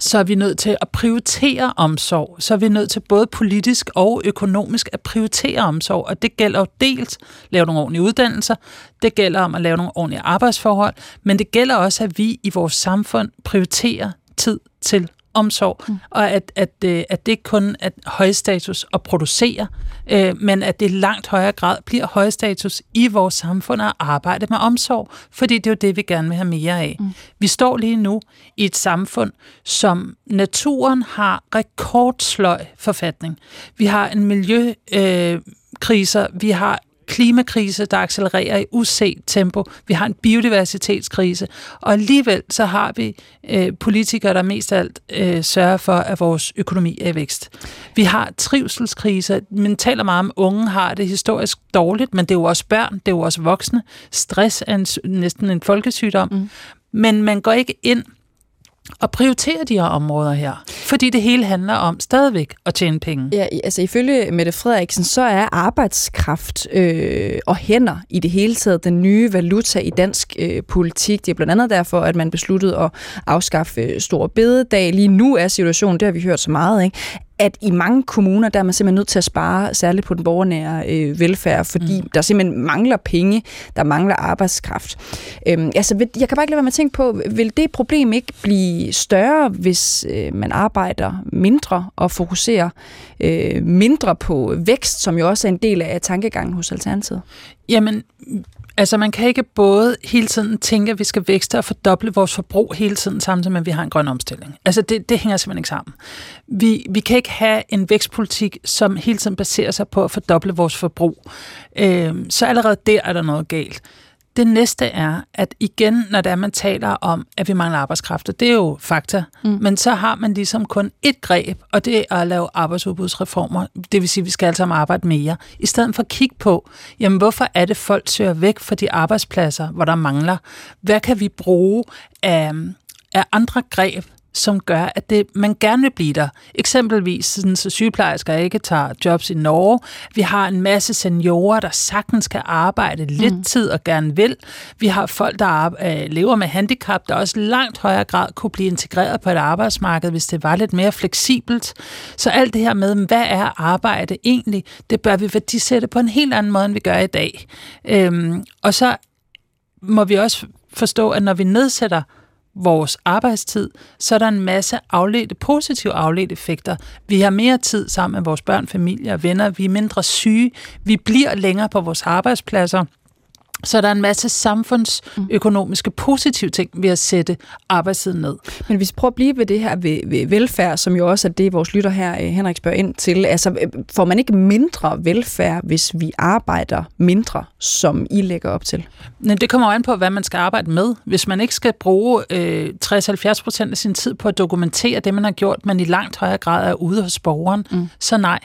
S2: så er vi nødt til at prioritere omsorg. Så er vi nødt til både politisk og økonomisk at prioritere omsorg. Og det gælder jo dels at lave nogle ordentlige uddannelser, det gælder om at lave nogle ordentlige arbejdsforhold, men det gælder også, at vi i vores samfund prioriterer tid til omsorg, mm. og at, at, øh, at det ikke kun er høj status at producere, øh, men at det langt højere grad bliver høj status i vores samfund at arbejde med omsorg, fordi det er jo det, vi gerne vil have mere af. Mm. Vi står lige nu i et samfund, som naturen har rekordsløj forfatning. Vi har en miljøkriser, øh, vi har klimakrise, der accelererer i uset tempo. Vi har en biodiversitetskrise, og alligevel så har vi øh, politikere, der mest af alt øh, sørger for, at vores økonomi er i vækst. Vi har trivselskrise. Man taler meget om, at unge har det historisk dårligt, men det er jo også børn, det er jo også voksne. Stress er en, næsten en folkesygdom. Mm. Men man går ikke ind at prioritere de her områder her. Fordi det hele handler om stadigvæk at tjene penge.
S3: Ja, altså ifølge Mette Frederiksen, så er arbejdskraft øh, og hænder i det hele taget den nye valuta i dansk øh, politik. Det er blandt andet derfor, at man besluttede at afskaffe øh, store bededag. Lige nu er situationen, det har vi hørt så meget, ikke? At i mange kommuner, der er man simpelthen nødt til at spare, særligt på den borgernære øh, velfærd, fordi mm. der simpelthen mangler penge, der mangler arbejdskraft. Øhm, altså, jeg kan bare ikke lade være med at tænke på, vil det problem ikke blive større, hvis øh, man arbejder mindre og fokuserer øh, mindre på vækst, som jo også er en del af tankegangen hos Alternativet?
S2: Jamen, Altså man kan ikke både hele tiden tænke, at vi skal vækste og fordoble vores forbrug hele tiden, samtidig med, at vi har en grøn omstilling. Altså det, det hænger simpelthen ikke sammen. Vi, vi kan ikke have en vækstpolitik, som hele tiden baserer sig på at fordoble vores forbrug. Øh, så allerede der er der noget galt. Det næste er, at igen, når der man taler om, at vi mangler arbejdskraft, det er jo fakta, mm. men så har man ligesom kun et greb, og det er at lave arbejdsudbudsreformer. Det vil sige, at vi skal altså arbejde mere. I stedet for at kigge på, jamen hvorfor er det, folk søger væk fra de arbejdspladser, hvor der mangler? Hvad kan vi bruge af, af andre greb, som gør, at det, man gerne vil blive der. Eksempelvis, sådan, så sygeplejersker ikke tager jobs i Norge. Vi har en masse seniorer, der sagtens skal arbejde lidt mm. tid og gerne vil. Vi har folk, der øh, lever med handicap, der også langt højere grad kunne blive integreret på et arbejdsmarked, hvis det var lidt mere fleksibelt. Så alt det her med, hvad er arbejde egentlig, det bør vi værdisætte på en helt anden måde, end vi gør i dag. Øhm, og så må vi også forstå, at når vi nedsætter vores arbejdstid, så er der en masse afledte, positive afledte effekter. Vi har mere tid sammen med vores børn, familie og venner. Vi er mindre syge. Vi bliver længere på vores arbejdspladser. Så der er en masse samfundsøkonomiske positive ting ved at sætte arbejdstiden ned.
S3: Men hvis vi prøver at blive ved det her ved, ved velfærd, som jo også er det, vores lytter her, øh, Henrik, spørger ind til. Altså, øh, får man ikke mindre velfærd, hvis vi arbejder mindre, som I lægger op til?
S2: Men det kommer an på, hvad man skal arbejde med. Hvis man ikke skal bruge øh, 60-70 procent af sin tid på at dokumentere det, man har gjort, men i langt højere grad er ude hos borgeren, mm. så nej.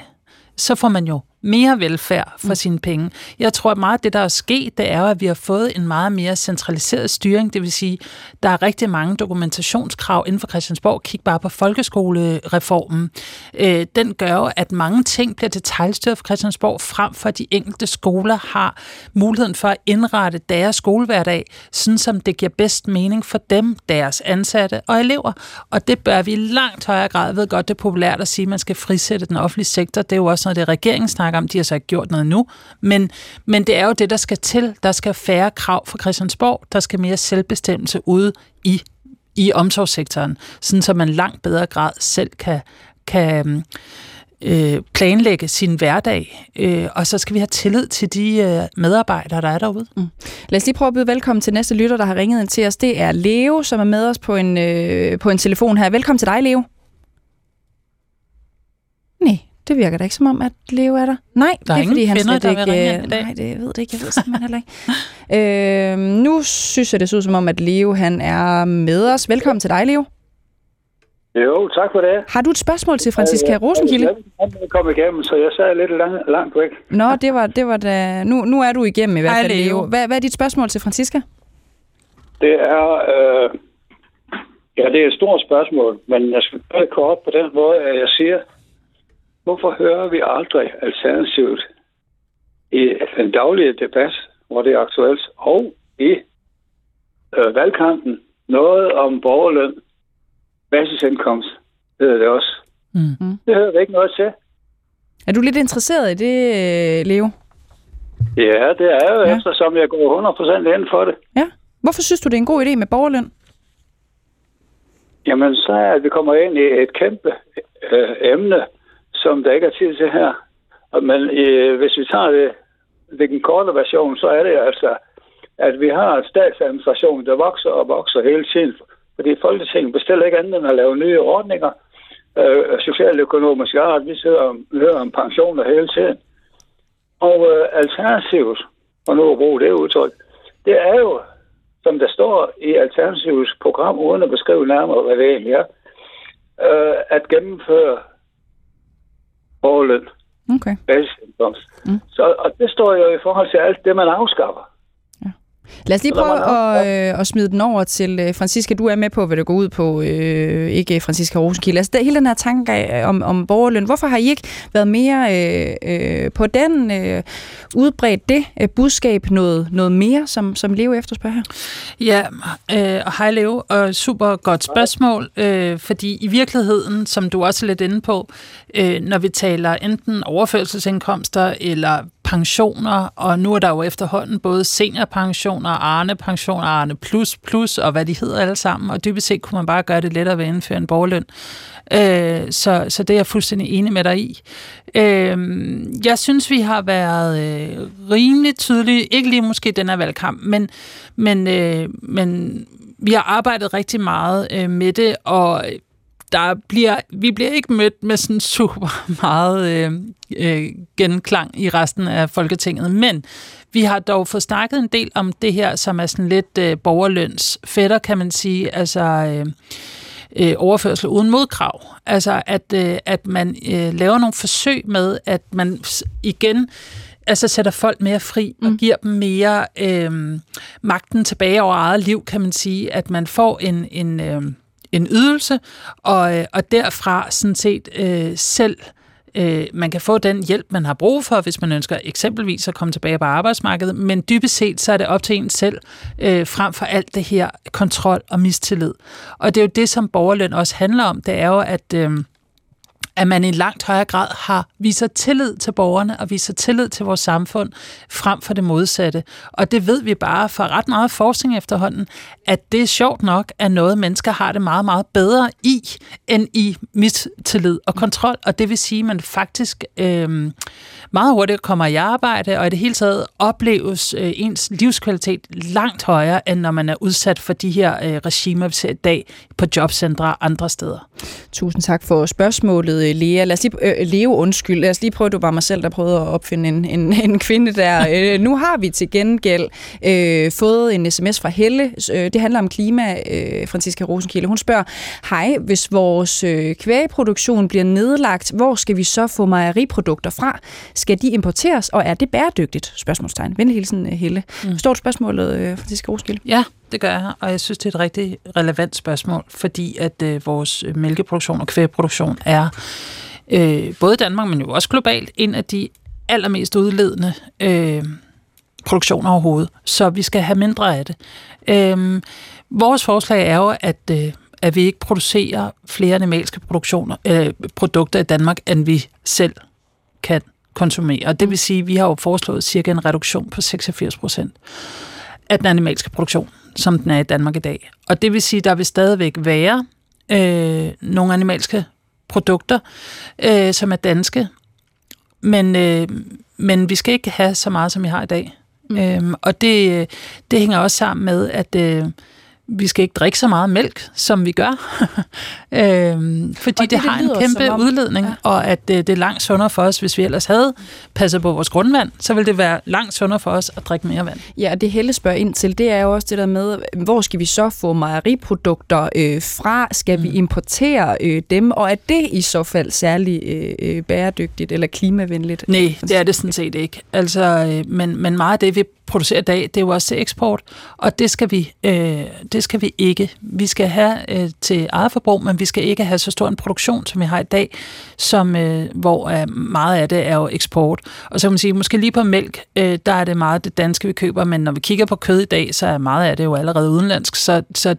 S2: Så får man jo mere velfærd for mm. sine penge. Jeg tror, at meget af det, der er sket, det er, at vi har fået en meget mere centraliseret styring. Det vil sige, der er rigtig mange dokumentationskrav inden for Christiansborg. Kig bare på folkeskolereformen. Øh, den gør jo, at mange ting bliver detaljstyret for Christiansborg, frem for at de enkelte skoler har muligheden for at indrette deres skolehverdag, sådan som det giver bedst mening for dem, deres ansatte og elever. Og det bør vi i langt højere grad. Jeg ved godt, det er populært at sige, at man skal frisætte den offentlige sektor. Det er jo også noget, det regeringen snakker snakker om. De har så ikke gjort noget nu. Men, men det er jo det, der skal til. Der skal færre krav fra Christiansborg. Der skal mere selvbestemmelse ude i, i omsorgssektoren, sådan så man langt bedre grad selv kan, kan øh, planlægge sin hverdag, øh, og så skal vi have tillid til de øh, medarbejdere, der er derude. Mm.
S3: Lad os lige prøve at byde velkommen til næste lytter, der har ringet ind til os. Det er Leo, som er med os på en, øh, på en telefon her. Velkommen til dig, Leo. Det virker da ikke som om, at Leo er der. Nej,
S2: der er
S3: det er
S2: fordi,
S3: han
S2: slet
S3: ikke...
S2: Øh,
S3: nej, det jeg ved det ikke. Jeg ved simpelthen heller ikke. Øh, nu synes jeg, det ser ud som om, at Leo han er med os. Velkommen til dig, Leo.
S9: Jo, tak for det.
S3: Har du et spørgsmål til Franziska Rosenkilde?
S9: Jeg kom igennem, så jeg sad lidt lang, langt væk.
S3: Nå, det var, det var da... Nu, nu er du igennem i hvert fald, Leo. Hvad, hvad er dit spørgsmål til Franziska?
S9: Det er... Øh, ja, det er et stort spørgsmål, men jeg skal gøre det kort på den måde, at jeg siger, Hvorfor hører vi aldrig alternativet i den daglige debat, hvor det er aktuelt, og i øh, valgkampen noget om borgerløn, basisindkomst, hedder det også. Mm. Det hører vi ikke noget til.
S3: Er du lidt interesseret i det, øh, Leo?
S9: Ja, det er jo ja. eftersom jeg går 100% ind for det.
S3: Ja. Hvorfor synes du, det er en god idé med borgerløn?
S9: Jamen, så er at vi kommer ind i et kæmpe øh, emne, som der ikke er tid til her. Men øh, hvis vi tager det, det den korte version, så er det altså, at vi har en statsadministration, der vokser og vokser hele tiden. Fordi Folketinget bestiller ikke andet end at lave nye ordninger, øh, socialøkonomisk art. Vi sidder og hører om pensioner hele tiden. Og øh, alternativet, og nu at bruge det udtryk, det er jo, som der står i Alternativets program, uden at beskrive nærmere, hvad det egentlig er, øh, at gennemføre overløn.
S3: Okay.
S9: Basisindkomst. Mm. Så, og det står jo i forhold til alt det, man afskaffer.
S3: Lad os lige prøve at, øh, at smide den over til øh, Franziska. Du er med på, hvad det går ud på, øh, ikke Franziska Rosenkilde. Altså, hele den her tanke om, om borgerløn, hvorfor har I ikke været mere øh, øh, på den, øh, udbredt det øh, budskab noget, noget mere, som, som Leo efterspørger her?
S2: Ja, øh, og hej Leo, og super godt spørgsmål, øh, fordi i virkeligheden, som du også er lidt inde på, øh, når vi taler enten overførselsindkomster eller pensioner, og nu er der jo efterhånden både seniorpensioner, Arne-pensioner, Arne Plus Plus, og hvad de hedder alle sammen, og dybest set kunne man bare gøre det lettere ved at indføre en borgerløn. Øh, så, så det er jeg fuldstændig enig med dig i. Øh, jeg synes, vi har været øh, rimelig tydelige, ikke lige måske den her valgkamp, men, men, øh, men vi har arbejdet rigtig meget øh, med det, og der bliver, vi bliver ikke mødt med sådan super meget øh, øh, genklang i resten af Folketinget, men vi har dog fået snakket en del om det her, som er sådan lidt øh, borgerløns fætter, kan man sige, altså øh, øh, overførsel uden modkrav. Altså at, øh, at man øh, laver nogle forsøg med, at man igen altså sætter folk mere fri og mm. giver dem mere øh, magten tilbage over eget liv, kan man sige, at man får en, en øh, en ydelse, og, øh, og derfra sådan set øh, selv øh, man kan få den hjælp, man har brug for, hvis man ønsker eksempelvis at komme tilbage på arbejdsmarkedet, men dybest set så er det op til en selv, øh, frem for alt det her kontrol og mistillid. Og det er jo det, som borgerløn også handler om, det er jo, at... Øh, at man i langt højere grad har viser tillid til borgerne og viser tillid til vores samfund frem for det modsatte. Og det ved vi bare fra ret meget forskning efterhånden, at det er sjovt nok, at noget mennesker har det meget, meget bedre i, end i mistillid og kontrol. Og det vil sige, at man faktisk øh, meget hurtigt kommer i arbejde, og i det hele taget opleves øh, ens livskvalitet langt højere, end når man er udsat for de her øh, regimer, vi ser i dag på jobcentre og andre steder.
S3: Tusind tak for spørgsmålet, Lea. Lad os lige, øh, Leo, undskyld. Lad os lige prøve, det var mig selv, der prøvede at opfinde en, en, en kvinde der. øh, nu har vi til gengæld øh, fået en sms fra Helle. Øh, det handler om klima, øh, Franziska Rosenkilde. Hun spørger, hej, hvis vores øh, kvægeproduktion bliver nedlagt, hvor skal vi så få mejeriprodukter fra? Skal de importeres, og er det bæredygtigt? Spørgsmålstegn. Venlig hilsen, øh, Helle. Mm. Du spørgsmålet, øh, Franziska Rosenkilde?
S2: Ja, det gør jeg, og jeg synes, det er et rigtig relevant spørgsmål, fordi at øh, vores mælkeproduktion og kvægeproduktion er øh, både i Danmark, men jo også globalt, en af de allermest udledende øh, produktioner overhovedet. Så vi skal have mindre af det. Øh, vores forslag er jo, at, øh, at vi ikke producerer flere animalske produktioner, øh, produkter i Danmark, end vi selv kan konsumere. Og det vil sige, at vi har jo foreslået cirka en reduktion på 86 procent af den animalske produktion, som den er i Danmark i dag. Og det vil sige, at der vil stadigvæk være øh, nogle animalske produkter, øh, som er danske, men, øh, men vi skal ikke have så meget, som vi har i dag. Mm. Øhm, og det, det hænger også sammen med, at øh, vi skal ikke drikke så meget mælk, som vi gør, øhm, fordi det, det har det en kæmpe om, udledning, ja. og at det, det er langt sundere for os, hvis vi ellers havde passet på vores grundvand, så ville det være langt sundere for os at drikke mere vand.
S3: Ja, og det Helle spørger ind til, det er jo også det der med, hvor skal vi så få mejeriprodukter øh, fra? Skal mm. vi importere øh, dem, og er det i så fald særlig øh, øh bæredygtigt eller klimavenligt?
S2: Nej, det er det sådan set ikke. Altså, øh, men, men meget af det, vi producerer i dag, det er jo også til eksport, og det skal vi, øh, det skal vi ikke. Vi skal have øh, til eget forbrug, men vi skal ikke have så stor en produktion, som vi har i dag, som, øh, hvor øh, meget af det er jo eksport. Og så kan man sige, måske lige på mælk, øh, der er det meget det danske, vi køber, men når vi kigger på kød i dag, så er meget af det jo allerede udenlandsk. Så, så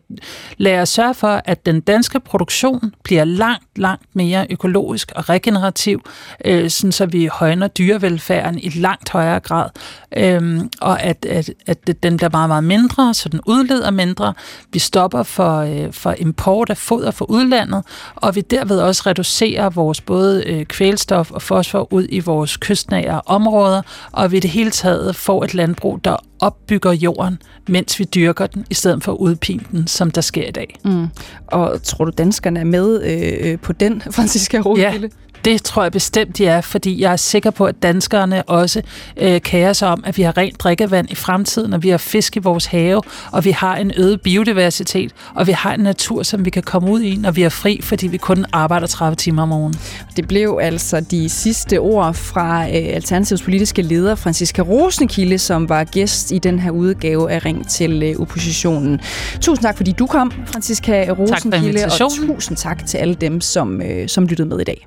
S2: lad os sørge for, at den danske produktion bliver langt, langt mere økologisk og regenerativ, øh, sådan så vi højner dyrevelfærden i langt højere grad. Øh, og at, at, at den bliver meget, meget mindre, så den udleder mindre. Vi stopper for, øh, for import af foder fra udlandet, og vi derved også reducerer vores både øh, kvælstof og fosfor ud i vores kystnære områder, og vi det hele taget får et landbrug, der opbygger jorden, mens vi dyrker den, i stedet for at udpine den, som der sker i dag. Mm.
S3: Og tror du, danskerne er med øh, øh på den, Franziska Roskilde?
S2: Ja, det tror jeg bestemt, de er, fordi jeg er sikker på, at danskerne også øh, kærer sig om, at vi har rent drikkevand i fremtiden, og vi har fisk i vores have, og vi har en øget biodiversitet, og vi har en natur, som vi kan komme ud i, når vi er fri, fordi vi kun arbejder 30 timer om ugen.
S3: Det blev altså de sidste ord fra øh, Alternativets politiske leder, Franziska Rosenkilde, som var gæst i den her udgave af Ring til øh, oppositionen. Tusind tak, fordi du kom, Franziska Rosenkilde, og tusind tak til alle dem, som, øh, som lyttede med i dag.